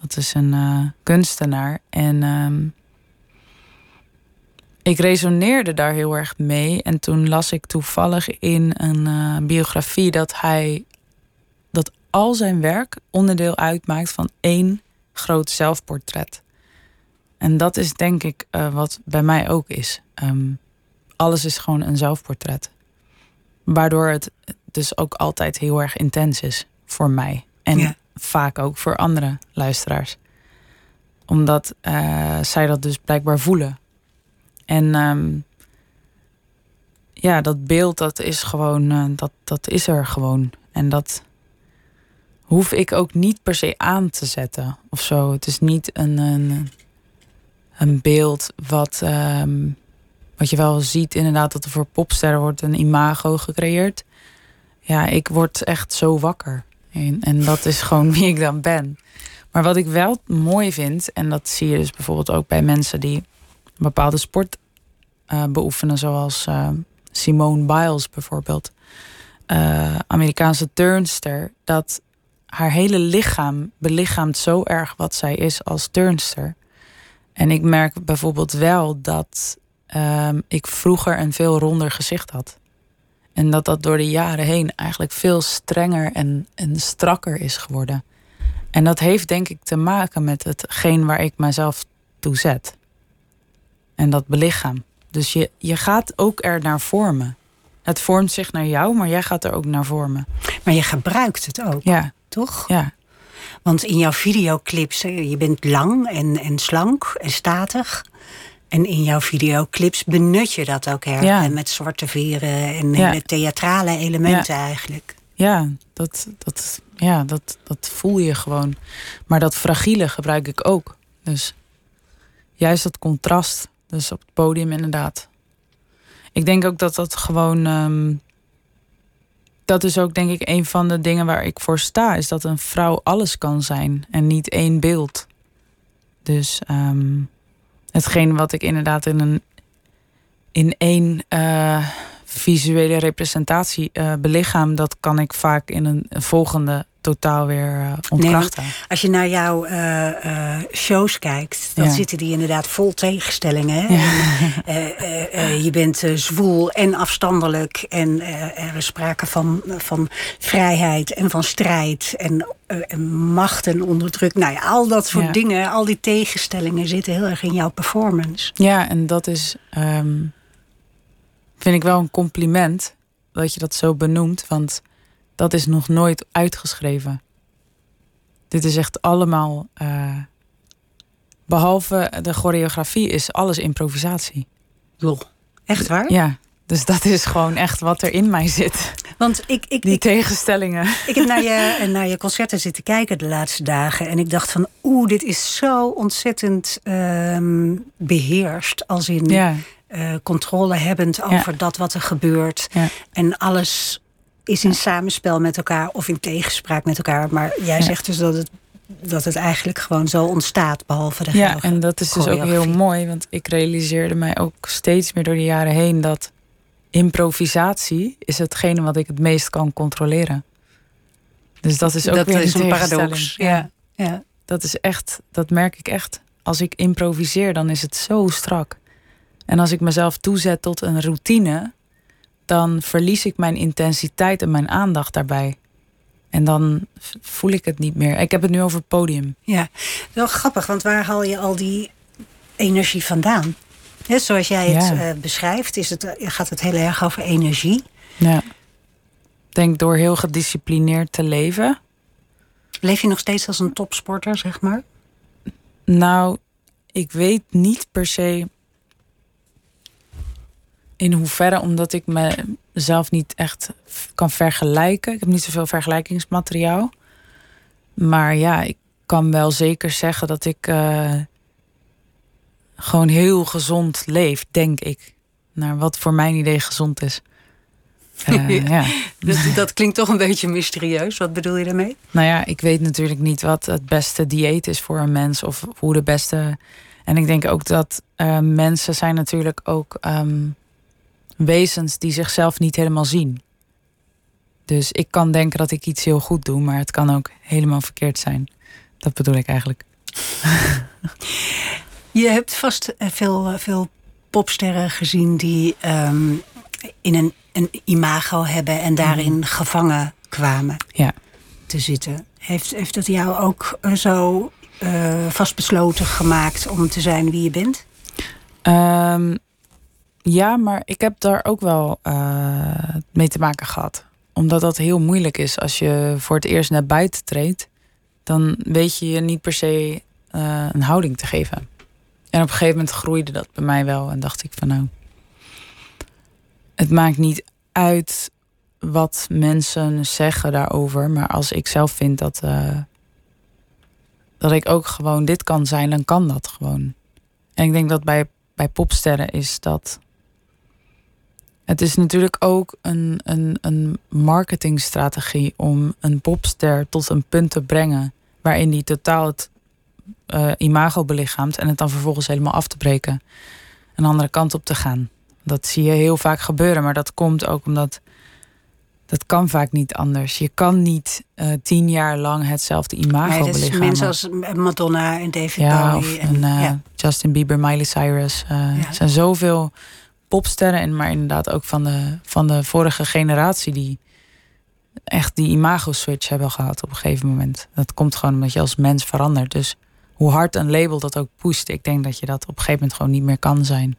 Dat is een uh, kunstenaar. En um, ik resoneerde daar heel erg mee. En toen las ik toevallig in een uh, biografie dat hij al zijn werk onderdeel uitmaakt van één groot zelfportret. En dat is denk ik uh, wat bij mij ook is. Um, alles is gewoon een zelfportret. Waardoor het dus ook altijd heel erg intens is voor mij. En ja. vaak ook voor andere luisteraars. Omdat uh, zij dat dus blijkbaar voelen. En um, ja, dat beeld dat is gewoon, uh, dat, dat is er gewoon. En dat, hoef ik ook niet per se aan te zetten of zo. Het is niet een, een, een beeld wat, um, wat je wel ziet, inderdaad, dat er voor popsterren wordt een imago gecreëerd. Ja, ik word echt zo wakker. En, en dat is gewoon wie ik dan ben. Maar wat ik wel mooi vind, en dat zie je dus bijvoorbeeld ook bij mensen die een bepaalde sport uh, beoefenen, zoals uh, Simone Biles bijvoorbeeld. Uh, Amerikaanse turnster, dat haar hele lichaam belichaamt zo erg wat zij is als turnster. En ik merk bijvoorbeeld wel dat um, ik vroeger een veel ronder gezicht had. En dat dat door de jaren heen eigenlijk veel strenger en, en strakker is geworden. En dat heeft denk ik te maken met hetgeen waar ik mezelf toe zet. En dat belichaam. Dus je, je gaat ook er naar vormen. Het vormt zich naar jou, maar jij gaat er ook naar vormen. Maar je gebruikt het ook. Ja toch? Ja. Want in jouw videoclips, je bent lang en, en slank en statig. En in jouw videoclips benut je dat ook her. Ja. Met zwarte veren en ja. theatrale elementen ja. eigenlijk. Ja, dat, dat, ja dat, dat voel je gewoon. Maar dat fragiele gebruik ik ook. Dus juist dat contrast. Dus op het podium inderdaad. Ik denk ook dat dat gewoon um, dat is ook denk ik een van de dingen waar ik voor sta. Is dat een vrouw alles kan zijn en niet één beeld. Dus um, hetgeen wat ik inderdaad in een in één uh, visuele representatie uh, belichaam, dat kan ik vaak in een volgende totaal weer uh, ontkrachten. Nee, als je naar jouw uh, uh, shows kijkt, dan ja. zitten die inderdaad vol tegenstellingen. Ja. En, je bent zwoel en afstandelijk. En er is sprake van, van vrijheid en van strijd. En, en macht en onderdruk. Nou ja, al dat soort ja. dingen, al die tegenstellingen zitten heel erg in jouw performance. Ja, en dat is, um, vind ik wel een compliment dat je dat zo benoemt. Want dat is nog nooit uitgeschreven. Dit is echt allemaal. Uh, behalve de choreografie is alles improvisatie. Joh, echt waar? Ja, dus dat is gewoon echt wat er in mij zit. Want ik, ik, Die ik, tegenstellingen. ik heb naar je, naar je concerten zitten kijken de laatste dagen. En ik dacht van, oeh, dit is zo ontzettend ehm, beheerst. Als in Ja, eh, controle hebbend over dat wat er gebeurt. ja. En alles is in samenspel met elkaar of in tegenspraak met elkaar. Maar jij zegt dus dat het, dat het eigenlijk gewoon zo ontstaat, behalve de ja, en dat is dus ook heel mooi. Want ik realiseerde mij ook steeds meer door de jaren heen dat improvisatie is hetgene wat ik het meest kan controleren. Dus dat is ook dat weer is een paradox. Ja, ja. dat is echt, dat merk ik echt. Als ik improviseer, dan is het zo strak. En als ik mezelf toezet tot een routine, dan verlies ik mijn intensiteit en mijn aandacht daarbij. En dan voel ik het niet meer. Ik heb het nu over het podium. Ja, wel grappig, want waar haal je al die energie vandaan? Zoals jij het Ja. eh, beschrijft, is het, eh, gaat het heel erg over energie. Ja. Ik denk door heel gedisciplineerd te leven. Leef je nog steeds als een topsporter, zeg maar? Nou, ik weet niet per se in hoeverre, omdat ik mezelf niet echt kan vergelijken. Ik heb niet zoveel vergelijkingsmateriaal. Maar ja, ik kan wel zeker zeggen dat ik eh, gewoon heel gezond leef, denk ik. Naar wat voor mijn idee gezond is. Eh, ja. Dat, dat klinkt toch een beetje mysterieus. Wat bedoel je daarmee? Nou ja, ik weet natuurlijk niet wat het beste dieet is voor een mens of hoe de beste. En ik denk ook dat eh, mensen zijn natuurlijk ook ehm, wezens die zichzelf niet helemaal zien. Dus ik kan denken dat ik iets heel goed doe, maar het kan ook helemaal verkeerd zijn. Dat bedoel ik eigenlijk. Je hebt vast eh, veel, eh, veel popsterren gezien die ehm, in een, een imago hebben en daarin gevangen kwamen Ja. te zitten. Heeft, heeft dat jou ook eh, zo vastbesloten gemaakt om te zijn wie je bent? Ehm, ja, maar ik heb daar ook wel eh, mee te maken gehad. Omdat dat heel moeilijk is als je voor het eerst naar buiten treedt. Dan weet je je niet per se eh, een houding te geven. En op een gegeven moment groeide dat bij mij wel. En dacht ik van nou, het maakt niet uit wat mensen zeggen daarover. Maar als ik zelf vind dat, eh, dat ik ook gewoon dit kan zijn, dan kan dat gewoon. En ik denk dat bij, bij popsterren is dat. Het is natuurlijk ook een, een, een marketingstrategie om een popster tot een punt te brengen. waarin die totaal het eh, imago belichaamt. en het dan vervolgens helemaal af te breken. Een andere kant op te gaan. Dat zie je heel vaak gebeuren, maar dat komt ook omdat. Dat kan vaak niet anders. Je kan niet eh, tien jaar lang hetzelfde imago Nee, belichamen. mensen als Madonna en David Ja, Bowie. of en, een, eh, ja. Justin Bieber, Miley Cyrus. Ja. Er zijn zoveel popsterren, en maar inderdaad ook van de, van de vorige generatie... die echt die imago-switch hebben gehad op een gegeven moment. Dat komt gewoon omdat je als mens verandert. Dus hoe hard een label dat ook pusht... ik denk dat je dat op een gegeven moment gewoon niet meer kan zijn.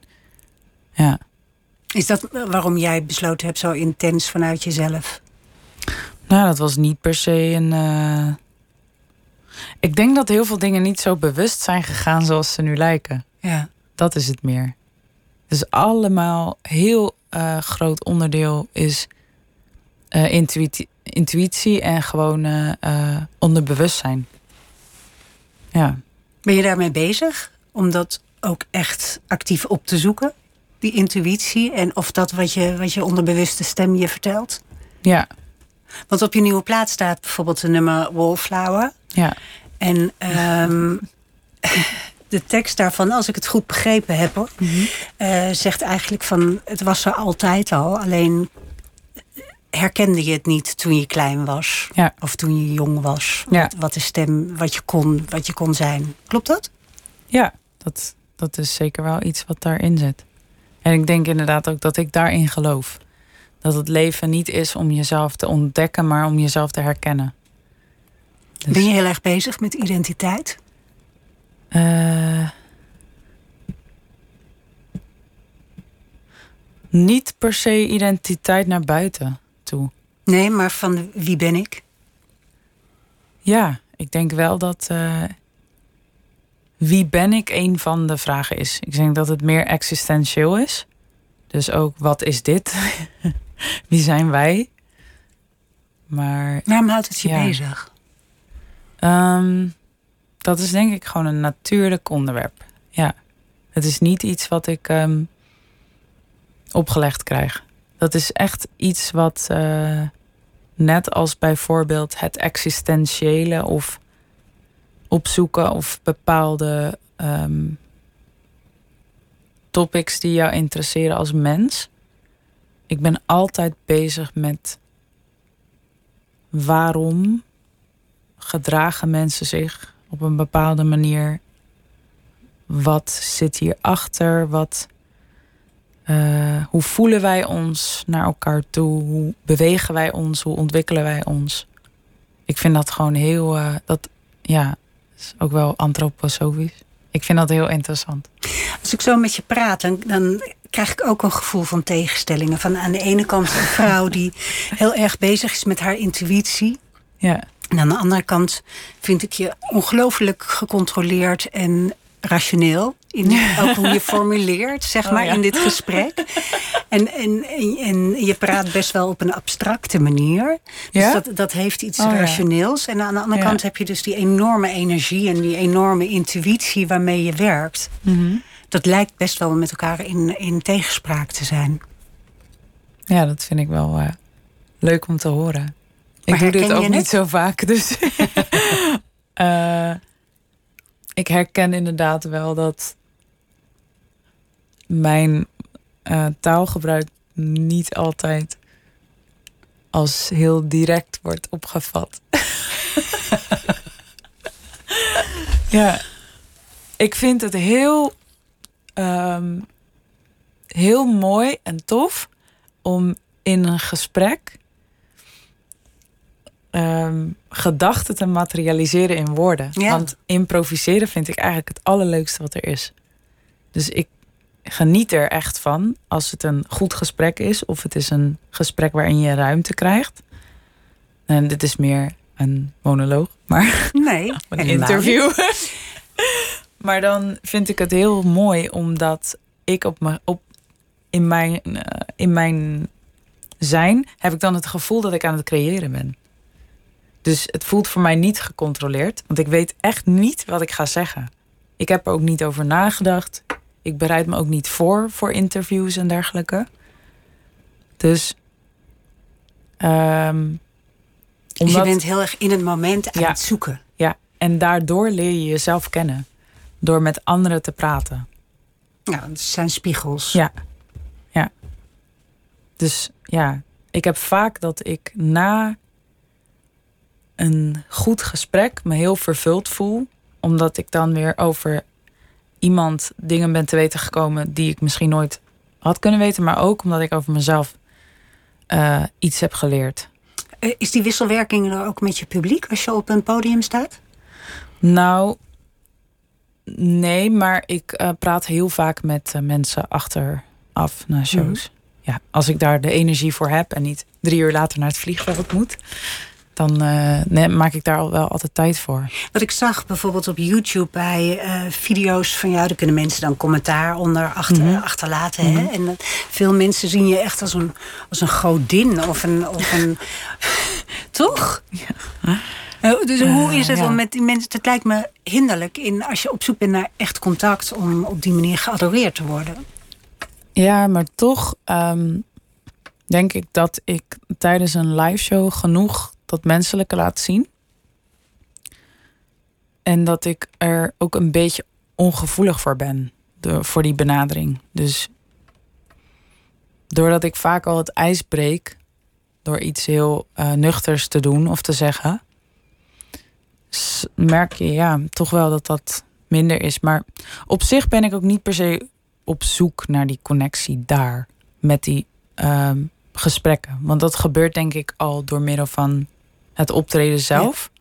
Ja. Is dat waarom jij besloten hebt zo intens vanuit jezelf? Nou, dat was niet per se een. eh, Ik denk dat heel veel dingen niet zo bewust zijn gegaan zoals ze nu lijken. Ja. Dat is het meer. Dus allemaal heel eh, groot onderdeel is eh, intuïtie, intuïtie en gewoon eh, onderbewustzijn. Ja. Ben je daarmee bezig om dat ook echt actief op te zoeken? Die intuïtie en of dat wat je, wat je onderbewuste stem je vertelt? Ja. Want op je nieuwe plaat staat bijvoorbeeld de nummer Wallflower. Ja. En ehm, de tekst daarvan, als ik het goed begrepen heb, hoor, eh, zegt eigenlijk van het was er altijd al. Alleen herkende je het niet toen je klein was. Ja. Of toen je jong was. Ja. Wat, wat de stem, wat je kon, wat je kon zijn. Klopt dat? Ja, dat, dat is zeker wel iets wat daarin zit. En ik denk inderdaad ook dat ik daarin geloof. Dat het leven niet is om jezelf te ontdekken, maar om jezelf te herkennen. Dus, Ben je heel erg bezig met identiteit? Eh, niet per se identiteit naar buiten toe. Nee, maar van wie ben ik? Ja, ik denk wel dat. eh, wie ben ik een van de vragen is. Ik denk dat het meer existentieel is. Dus ook wat is dit? wie zijn wij? Maar Waarom houdt het je Ja. bezig? Ehm, dat is denk ik gewoon een natuurlijk onderwerp. Ja. Het is niet iets wat ik ehm, opgelegd krijg. Dat is echt iets wat, eh, net als bijvoorbeeld het existentiële of opzoeken of bepaalde ehm, topics die jou interesseren als mens. Ik ben altijd bezig met waarom gedragen mensen zich op een bepaalde manier? Wat zit hierachter? Wat, eh, hoe voelen wij ons naar elkaar toe? Hoe bewegen wij ons? Hoe ontwikkelen wij ons? Ik vind dat gewoon heel, eh, dat ja, is ook wel antroposofisch. Ik vind dat heel interessant. Als ik zo met je praat, dan, dan krijg ik ook een gevoel van tegenstellingen. Van aan de ene kant een vrouw die heel erg bezig is met haar intuïtie. Ja, En aan de andere kant vind ik je ongelooflijk gecontroleerd en rationeel. In ook hoe je formuleert, zeg Oh, maar, ja. in dit gesprek. En, en, en, je praat best wel op een abstracte manier. Dus Ja? dat, dat heeft iets Oh, rationeels. En aan de andere Ja. kant heb je dus die enorme energie en die enorme intuïtie waarmee je werkt. Mhm. Dat lijkt best wel met elkaar in, in tegenspraak te zijn. ja dat vind ik wel eh, leuk om te horen. Ik doe dit ook niet het? zo vaak, dus Eh, ik herken inderdaad wel dat mijn eh, taalgebruik niet altijd als heel direct wordt opgevat. ja, ik vind het heel, ehm, heel mooi en tof om in een gesprek ehm, gedachten te materialiseren in woorden. Ja. Want improviseren vind ik eigenlijk het allerleukste wat er is. Dus ik geniet er echt van als het een goed gesprek is of het is een gesprek waarin je ruimte krijgt. En dit is meer een monoloog, maar Nee, een interview. maar dan vind ik het heel mooi omdat ik op me, op, in, mijn, eh, in mijn zijn heb ik dan het gevoel dat ik aan het creëren ben. Dus het voelt voor mij niet gecontroleerd, want ik weet echt niet wat ik ga zeggen. Ik heb er ook niet over nagedacht. Ik bereid me ook niet voor voor interviews en dergelijke. Dus. ehm, Dus je omdat- bent heel erg in het moment aan Ja. het zoeken. ja, en daardoor leer je jezelf kennen. Door met anderen te praten. Ja, het zijn spiegels. Ja. Ja. Dus ja, ik heb vaak dat ik na een goed gesprek me heel vervuld voel. Omdat ik dan weer over iemand dingen ben te weten gekomen die ik misschien nooit had kunnen weten. Maar ook omdat ik over mezelf eh, iets heb geleerd. Eh, Is die wisselwerking er ook met je publiek als je op een podium staat? Nou, nee, maar ik eh, praat heel vaak met mensen achteraf na shows. Ja, als ik daar de energie voor heb en niet drie uur later naar het vliegveld moet, dan eh, nee, maak ik daar al wel altijd tijd voor. Wat ik zag bijvoorbeeld op YouTube bij eh, video's van jou, daar kunnen mensen dan commentaar onder achter, Mhm. achterlaten. Hè? En dat- veel mensen zien je echt als een, als een godin of een. Of een toch? Eh, Dus hoe is het ja. om met die mensen? Het lijkt me hinderlijk in, als je op zoek bent naar echt contact om op die manier geadoreerd te worden. Ja, maar toch ehm, denk ik dat ik tijdens een live show genoeg dat menselijke laat zien. En dat ik er ook een beetje ongevoelig voor ben. De, voor die benadering. Dus doordat ik vaak al het ijs breek. Door iets heel eh, nuchters te doen of te zeggen. Merk je ja, toch wel dat dat minder is. Maar op zich ben ik ook niet per se op zoek naar die connectie daar. Met die ehm, gesprekken. Want dat gebeurt denk ik al door middel van het optreden zelf.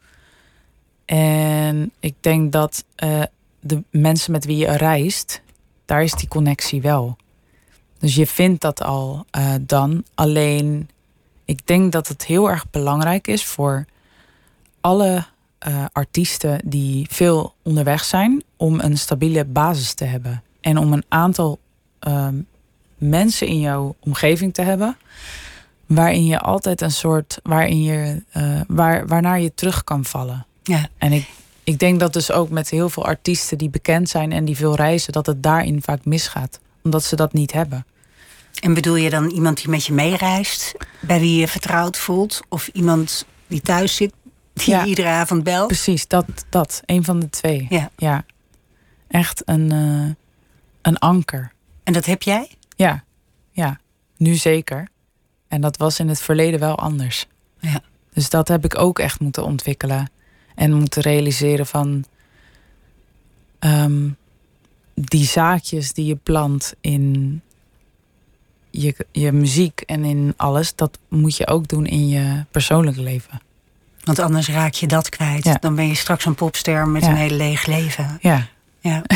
En ik denk dat eh, de mensen met wie je reist, daar is die connectie wel. Dus je vindt dat al eh, dan. Alleen, ik denk dat het heel erg belangrijk is voor alle eh, artiesten die veel onderweg zijn, om een stabiele basis te hebben. En om een aantal ehm, mensen in jouw omgeving te hebben, waarin je altijd een soort, waarin je, eh, waar, waarnaar je terug kan vallen. Ja. En ik, ik denk dat dus ook met heel veel artiesten die bekend zijn en die veel reizen, dat het daarin vaak misgaat. Omdat ze dat niet hebben. En bedoel je dan iemand die met je meereist, bij wie je vertrouwd voelt? Of iemand die thuis zit, die Ja. je iedere avond belt? Precies, dat, dat. Een van de twee. Ja. ja. Echt een, eh, een anker. En dat heb jij? Ja, ja. Nu zeker. En dat was in het verleden wel anders. Ja. Dus dat heb ik ook echt moeten ontwikkelen. En moeten realiseren van... ehm, die zaadjes die je plant in je, je muziek en in alles... dat moet je ook doen in je persoonlijke leven. Want anders raak je dat kwijt. Ja. Dan ben je straks een popster met Ja. een heel leeg leven. Ja, Ja.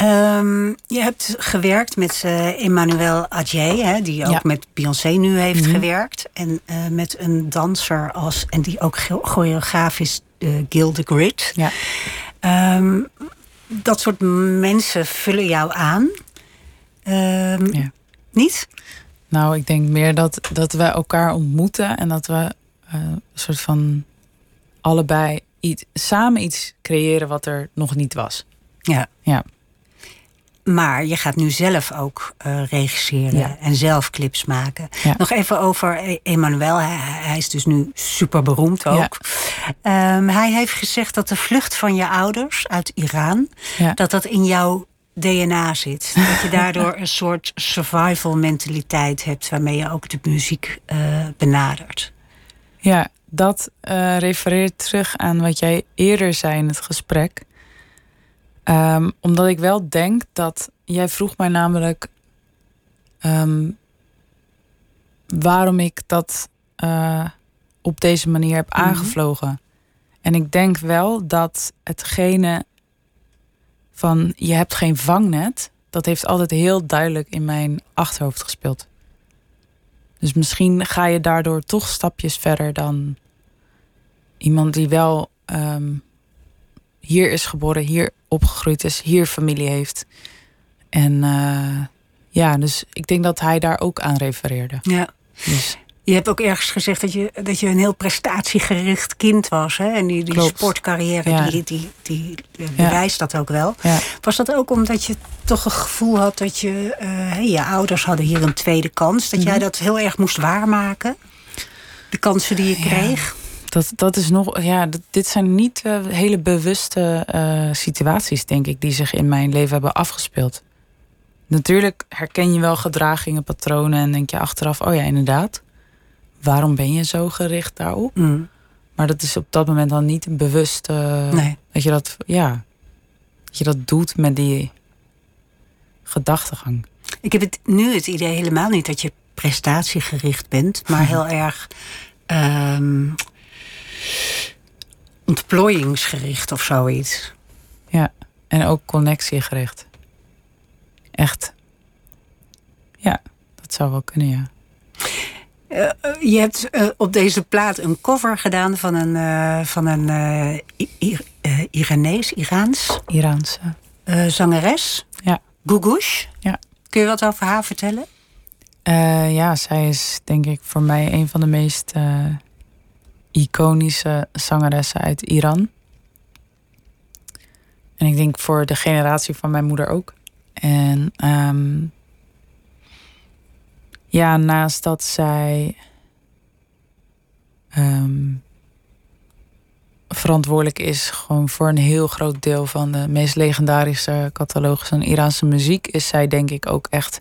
Ehm, je hebt gewerkt met eh Emmanuel Adjé, hè, die ook Ja. met Beyoncé nu heeft Mhm. gewerkt. En eh, met een danser als, en die ook cho- choreograaf is, uh, Gil de Grid. ja. Ehm, dat soort mensen vullen jou aan. Ehm, Ja. Niet? Nou, ik denk meer dat, dat we elkaar ontmoeten en dat we eh, een soort van allebei iets, samen iets creëren wat er nog niet was. Ja. Ja. Maar je gaat nu zelf ook eh, regisseren Ja. en zelf clips maken. Ja. Nog even over E- Emmanuel. Hij, hij is dus nu super beroemd ook. Ehm, hij heeft gezegd dat de vlucht van je ouders uit Iran... Dat dat in jouw DNA zit. Dat je daardoor een soort survival mentaliteit hebt... waarmee je ook de muziek eh, benadert. Ja, dat eh, refereert terug aan wat jij eerder zei in het gesprek. Ehm, omdat ik wel denk dat. Jij vroeg mij namelijk. ehm, waarom ik dat eh, op deze manier heb Mhm. aangevlogen. En ik denk wel dat hetgene van je hebt geen vangnet, dat heeft altijd heel duidelijk in mijn achterhoofd gespeeld. Dus misschien ga je daardoor toch stapjes verder dan iemand die wel ehm, hier is geboren, hier opgegroeid is, hier familie heeft. En eh, ja, dus ik denk dat hij daar ook aan refereerde. Ja. Dus Je hebt ook ergens gezegd dat je, dat je een heel prestatiegericht kind was. Hè? En die, die Klopt. sportcarrière, Ja. die, die, die, bewijst dat ook wel. ja, Was dat ook omdat je toch een gevoel had dat je... eh, je ouders hadden hier een tweede kans. Dat jij Mhm. dat heel erg moest waarmaken? De kansen die je kreeg? Dat, dat is nog. Ja, dit zijn niet eh, hele bewuste eh, situaties, denk ik, die zich in mijn leven hebben afgespeeld. Natuurlijk herken je wel gedragingen, patronen en denk je achteraf, oh ja, inderdaad. Waarom ben je zo gericht daarop? Mm, Maar dat is op dat moment dan niet bewust eh, nee. dat je dat, ja, dat je dat doet met die gedachtegang. Ik heb het, nu het idee helemaal niet dat je prestatiegericht bent. Maar heel erg... ehm, ontplooiingsgericht of zoiets. Ja, en ook connectiegericht. Echt. Ja, dat zou wel kunnen, ja. Eh, eh, je hebt eh, op deze plaat een cover gedaan van een, van een Ir- Iranees, Iraans Iraanse. zangeres. Ja. Gugush. Ja. Kun je wat over haar vertellen? Ja, zij is denk ik voor mij een van de meest iconische zangeressen uit Iran. En ik denk voor de generatie van mijn moeder ook. En ehm, ja, naast dat zij ehm, verantwoordelijk is gewoon voor een heel groot deel van de meest legendarische catalogus van Iraanse muziek, is zij denk ik ook echt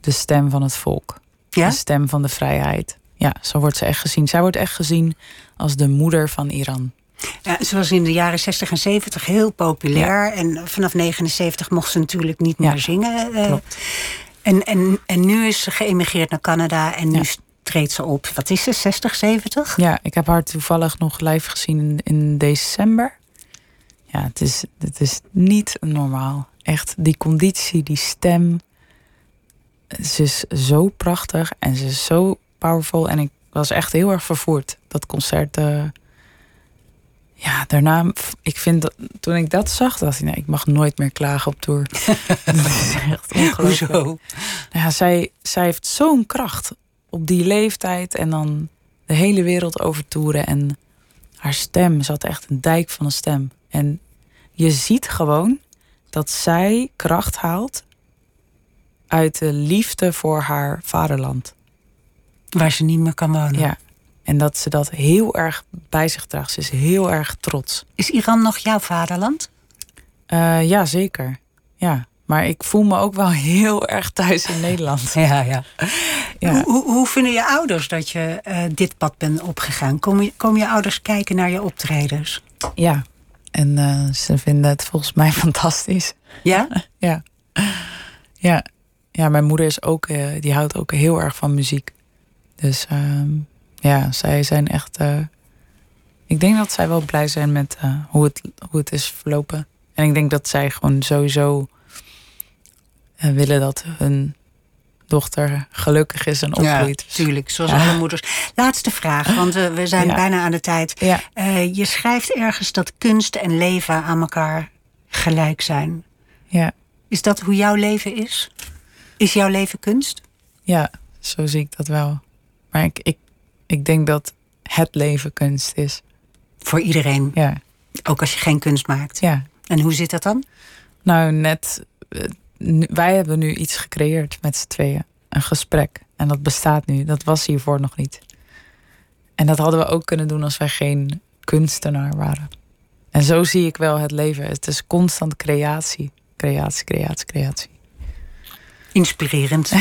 de stem van het volk. Ja? De stem van de vrijheid. Ja, zo wordt ze echt gezien. Zij wordt echt gezien als de moeder van Iran. ja. Ze was in de jaren 60 en 70 heel populair. En vanaf 79 mocht ze natuurlijk niet Ja. meer zingen. eh. Klopt. en, en, en nu is ze geëmigreerd naar Canada. En nu Ja. treedt ze op. Wat is ze? 60, 70? Ja, ik heb haar toevallig nog live gezien in, in december. Ja, het is, het is niet normaal. Echt, die conditie, die stem. Ze is zo prachtig en ze is zo powerful. En ik was echt heel erg vervoerd. Dat concert. eh, ja, daarna, ik vind dat, toen ik dat zag, dacht ik, nee, ik mag nooit meer klagen op tour. dat is echt ongelooflijk. Hoezo? Ja, zij, zij heeft zo'n kracht op die leeftijd en dan de hele wereld overtoeren. En haar stem, ze had echt een dijk van een stem. En je ziet gewoon dat zij kracht haalt uit de liefde voor haar vaderland. Waar ze niet meer kan wonen. Ja. En dat ze dat heel erg bij zich draagt. Ze is heel erg trots. Is Iran nog jouw vaderland? Uh, ja, zeker. Ja. Maar ik voel me ook wel heel erg thuis in Nederland. Ja, ja. ja. Hoe, hoe, vinden je ouders dat je uh, dit pad bent opgegaan? Komen je, komen je ouders kijken naar je optredens? Ja. En uh, ze vinden het volgens mij fantastisch. Ja? ja. Ja. Ja, mijn moeder is ook, uh, die houdt ook heel erg van muziek. Dus ehm, ja, zij zijn echt. Uh, ik denk dat zij wel blij zijn met uh, hoe, het, hoe het is verlopen. En ik denk dat zij gewoon sowieso uh, willen dat hun dochter gelukkig is en opgroeit. Ja, tuurlijk, zoals ja. alle moeders. Laatste vraag, want we zijn ja. bijna aan de tijd. Ja. je schrijft ergens dat kunst en leven aan elkaar gelijk zijn. Ja. Is dat hoe jouw leven is? Is jouw leven kunst? Ja, zo zie ik dat wel. Maar ik, ik, ik denk dat het leven kunst is. Voor iedereen? Ja. Ook als je geen kunst maakt? Ja. En hoe zit dat dan? Nou, net... Wij hebben nu iets gecreëerd met z'n tweeën. Een gesprek. En dat bestaat nu. Dat was hiervoor nog niet. En dat hadden we ook kunnen doen als wij geen kunstenaar waren. En zo zie ik wel het leven. Het is constant creatie. Creatie, creatie, creatie. Inspirerend.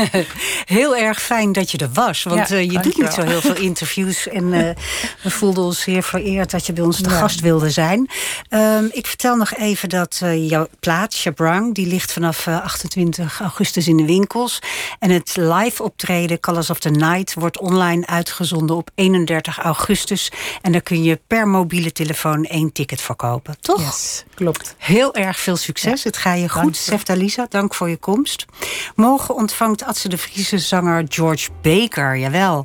heel erg fijn dat je er was. Want ja, uh, je doet niet zo heel veel interviews. En uh, we voelden ons zeer vereerd dat je bij ons te ja. gast wilde zijn. Um, ik vertel nog even dat uh, jouw plaat, Shabrang... die ligt vanaf 28 augustus in de winkels. En het live optreden Colors of the Night... wordt online uitgezonden op 31 augustus. En daar kun je per mobiele telefoon één ticket voor kopen. Toch? Yes, klopt. Heel erg veel succes. Het gaat je goed. Sefta Lisa, dank voor je komst. Morgen ontvangt Atze de Friese zanger George Baker, jawel.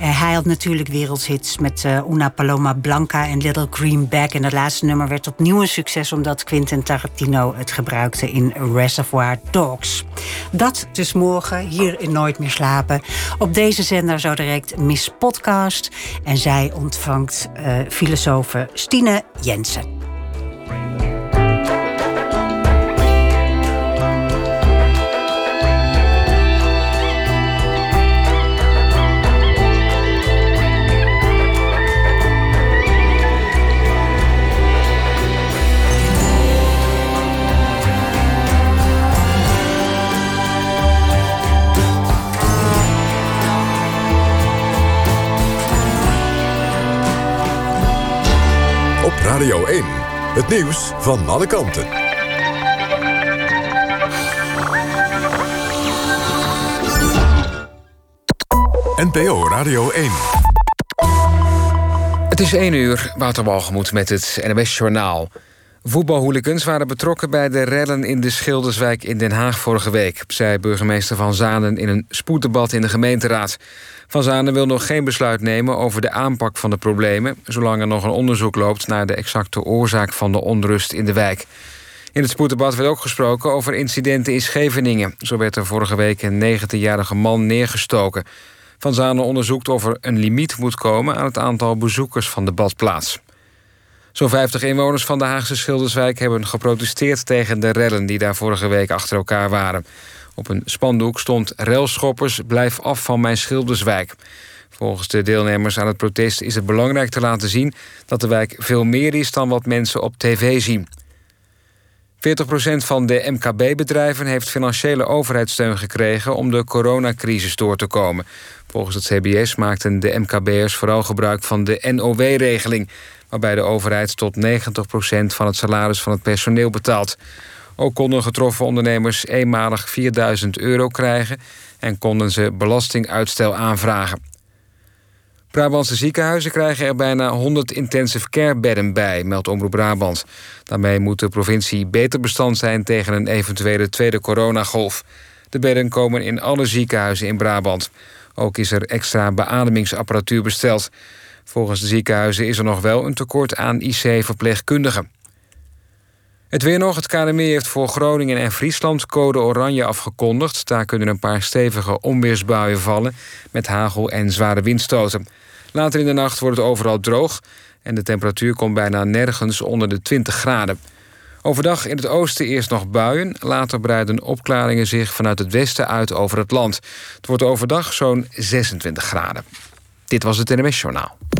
Uh, hij had natuurlijk wereldhits met uh, Una Paloma Blanca en Little Green Bag. En dat laatste nummer werd opnieuw een succes... omdat Quentin Tarantino het gebruikte in Reservoir Dogs. Dat dus morgen hier in Nooit meer slapen. Op deze zender zo direct Miss Podcast. En zij ontvangt uh, filosofe Stine Jensen. Radio 1. Het nieuws van alle kanten. NPO Radio 1. Het is 1 uur, Wouter met het NWS Journaal. Voetbalhooligans waren betrokken bij de rellen in de Schilderswijk in Den Haag vorige week... zei burgemeester Van Zanen in een spoeddebat in de gemeenteraad. Van Zanen wil nog geen besluit nemen over de aanpak van de problemen... zolang er nog een onderzoek loopt naar de exacte oorzaak van de onrust in de wijk. In het spoeddebat werd ook gesproken over incidenten in Scheveningen. Zo werd er vorige week een 19-jarige man neergestoken. Van Zanen onderzoekt of er een limiet moet komen... aan het aantal bezoekers van de badplaats. Zo'n 50 inwoners van de Haagse Schilderswijk hebben geprotesteerd tegen de rellen die daar vorige week achter elkaar waren. Op een spandoek stond Relschoppers, blijf af van mijn Schilderswijk. Volgens de deelnemers aan het protest is het belangrijk te laten zien dat de wijk veel meer is dan wat mensen op tv zien. 40% van de MKB-bedrijven heeft financiële overheidssteun gekregen om de coronacrisis door te komen. Volgens het CBS maakten de MKB'ers vooral gebruik van de NOW-regeling, waarbij de overheid tot 90% van het salaris van het personeel betaalt. Ook konden getroffen ondernemers eenmalig 4000 euro krijgen en konden ze belastinguitstel aanvragen. Brabantse ziekenhuizen krijgen er bijna 100 intensive care bedden bij, meldt Omroep Brabant. Daarmee moet de provincie beter bestand zijn tegen een eventuele tweede coronagolf. De bedden komen in alle ziekenhuizen in Brabant. Ook is er extra beademingsapparatuur besteld. Volgens de ziekenhuizen is er nog wel een tekort aan IC-verpleegkundigen. Het weer nog. Het KNMI heeft voor Groningen en Friesland code oranje afgekondigd. Daar kunnen een paar stevige onweersbuien vallen... met hagel en zware windstoten. Later in de nacht wordt het overal droog... en de temperatuur komt bijna nergens onder de 20 graden. Overdag in het oosten eerst nog buien. Later breiden opklaringen zich vanuit het westen uit over het land. Het wordt overdag zo'n 26 graden. Dit was het NMS Journaal.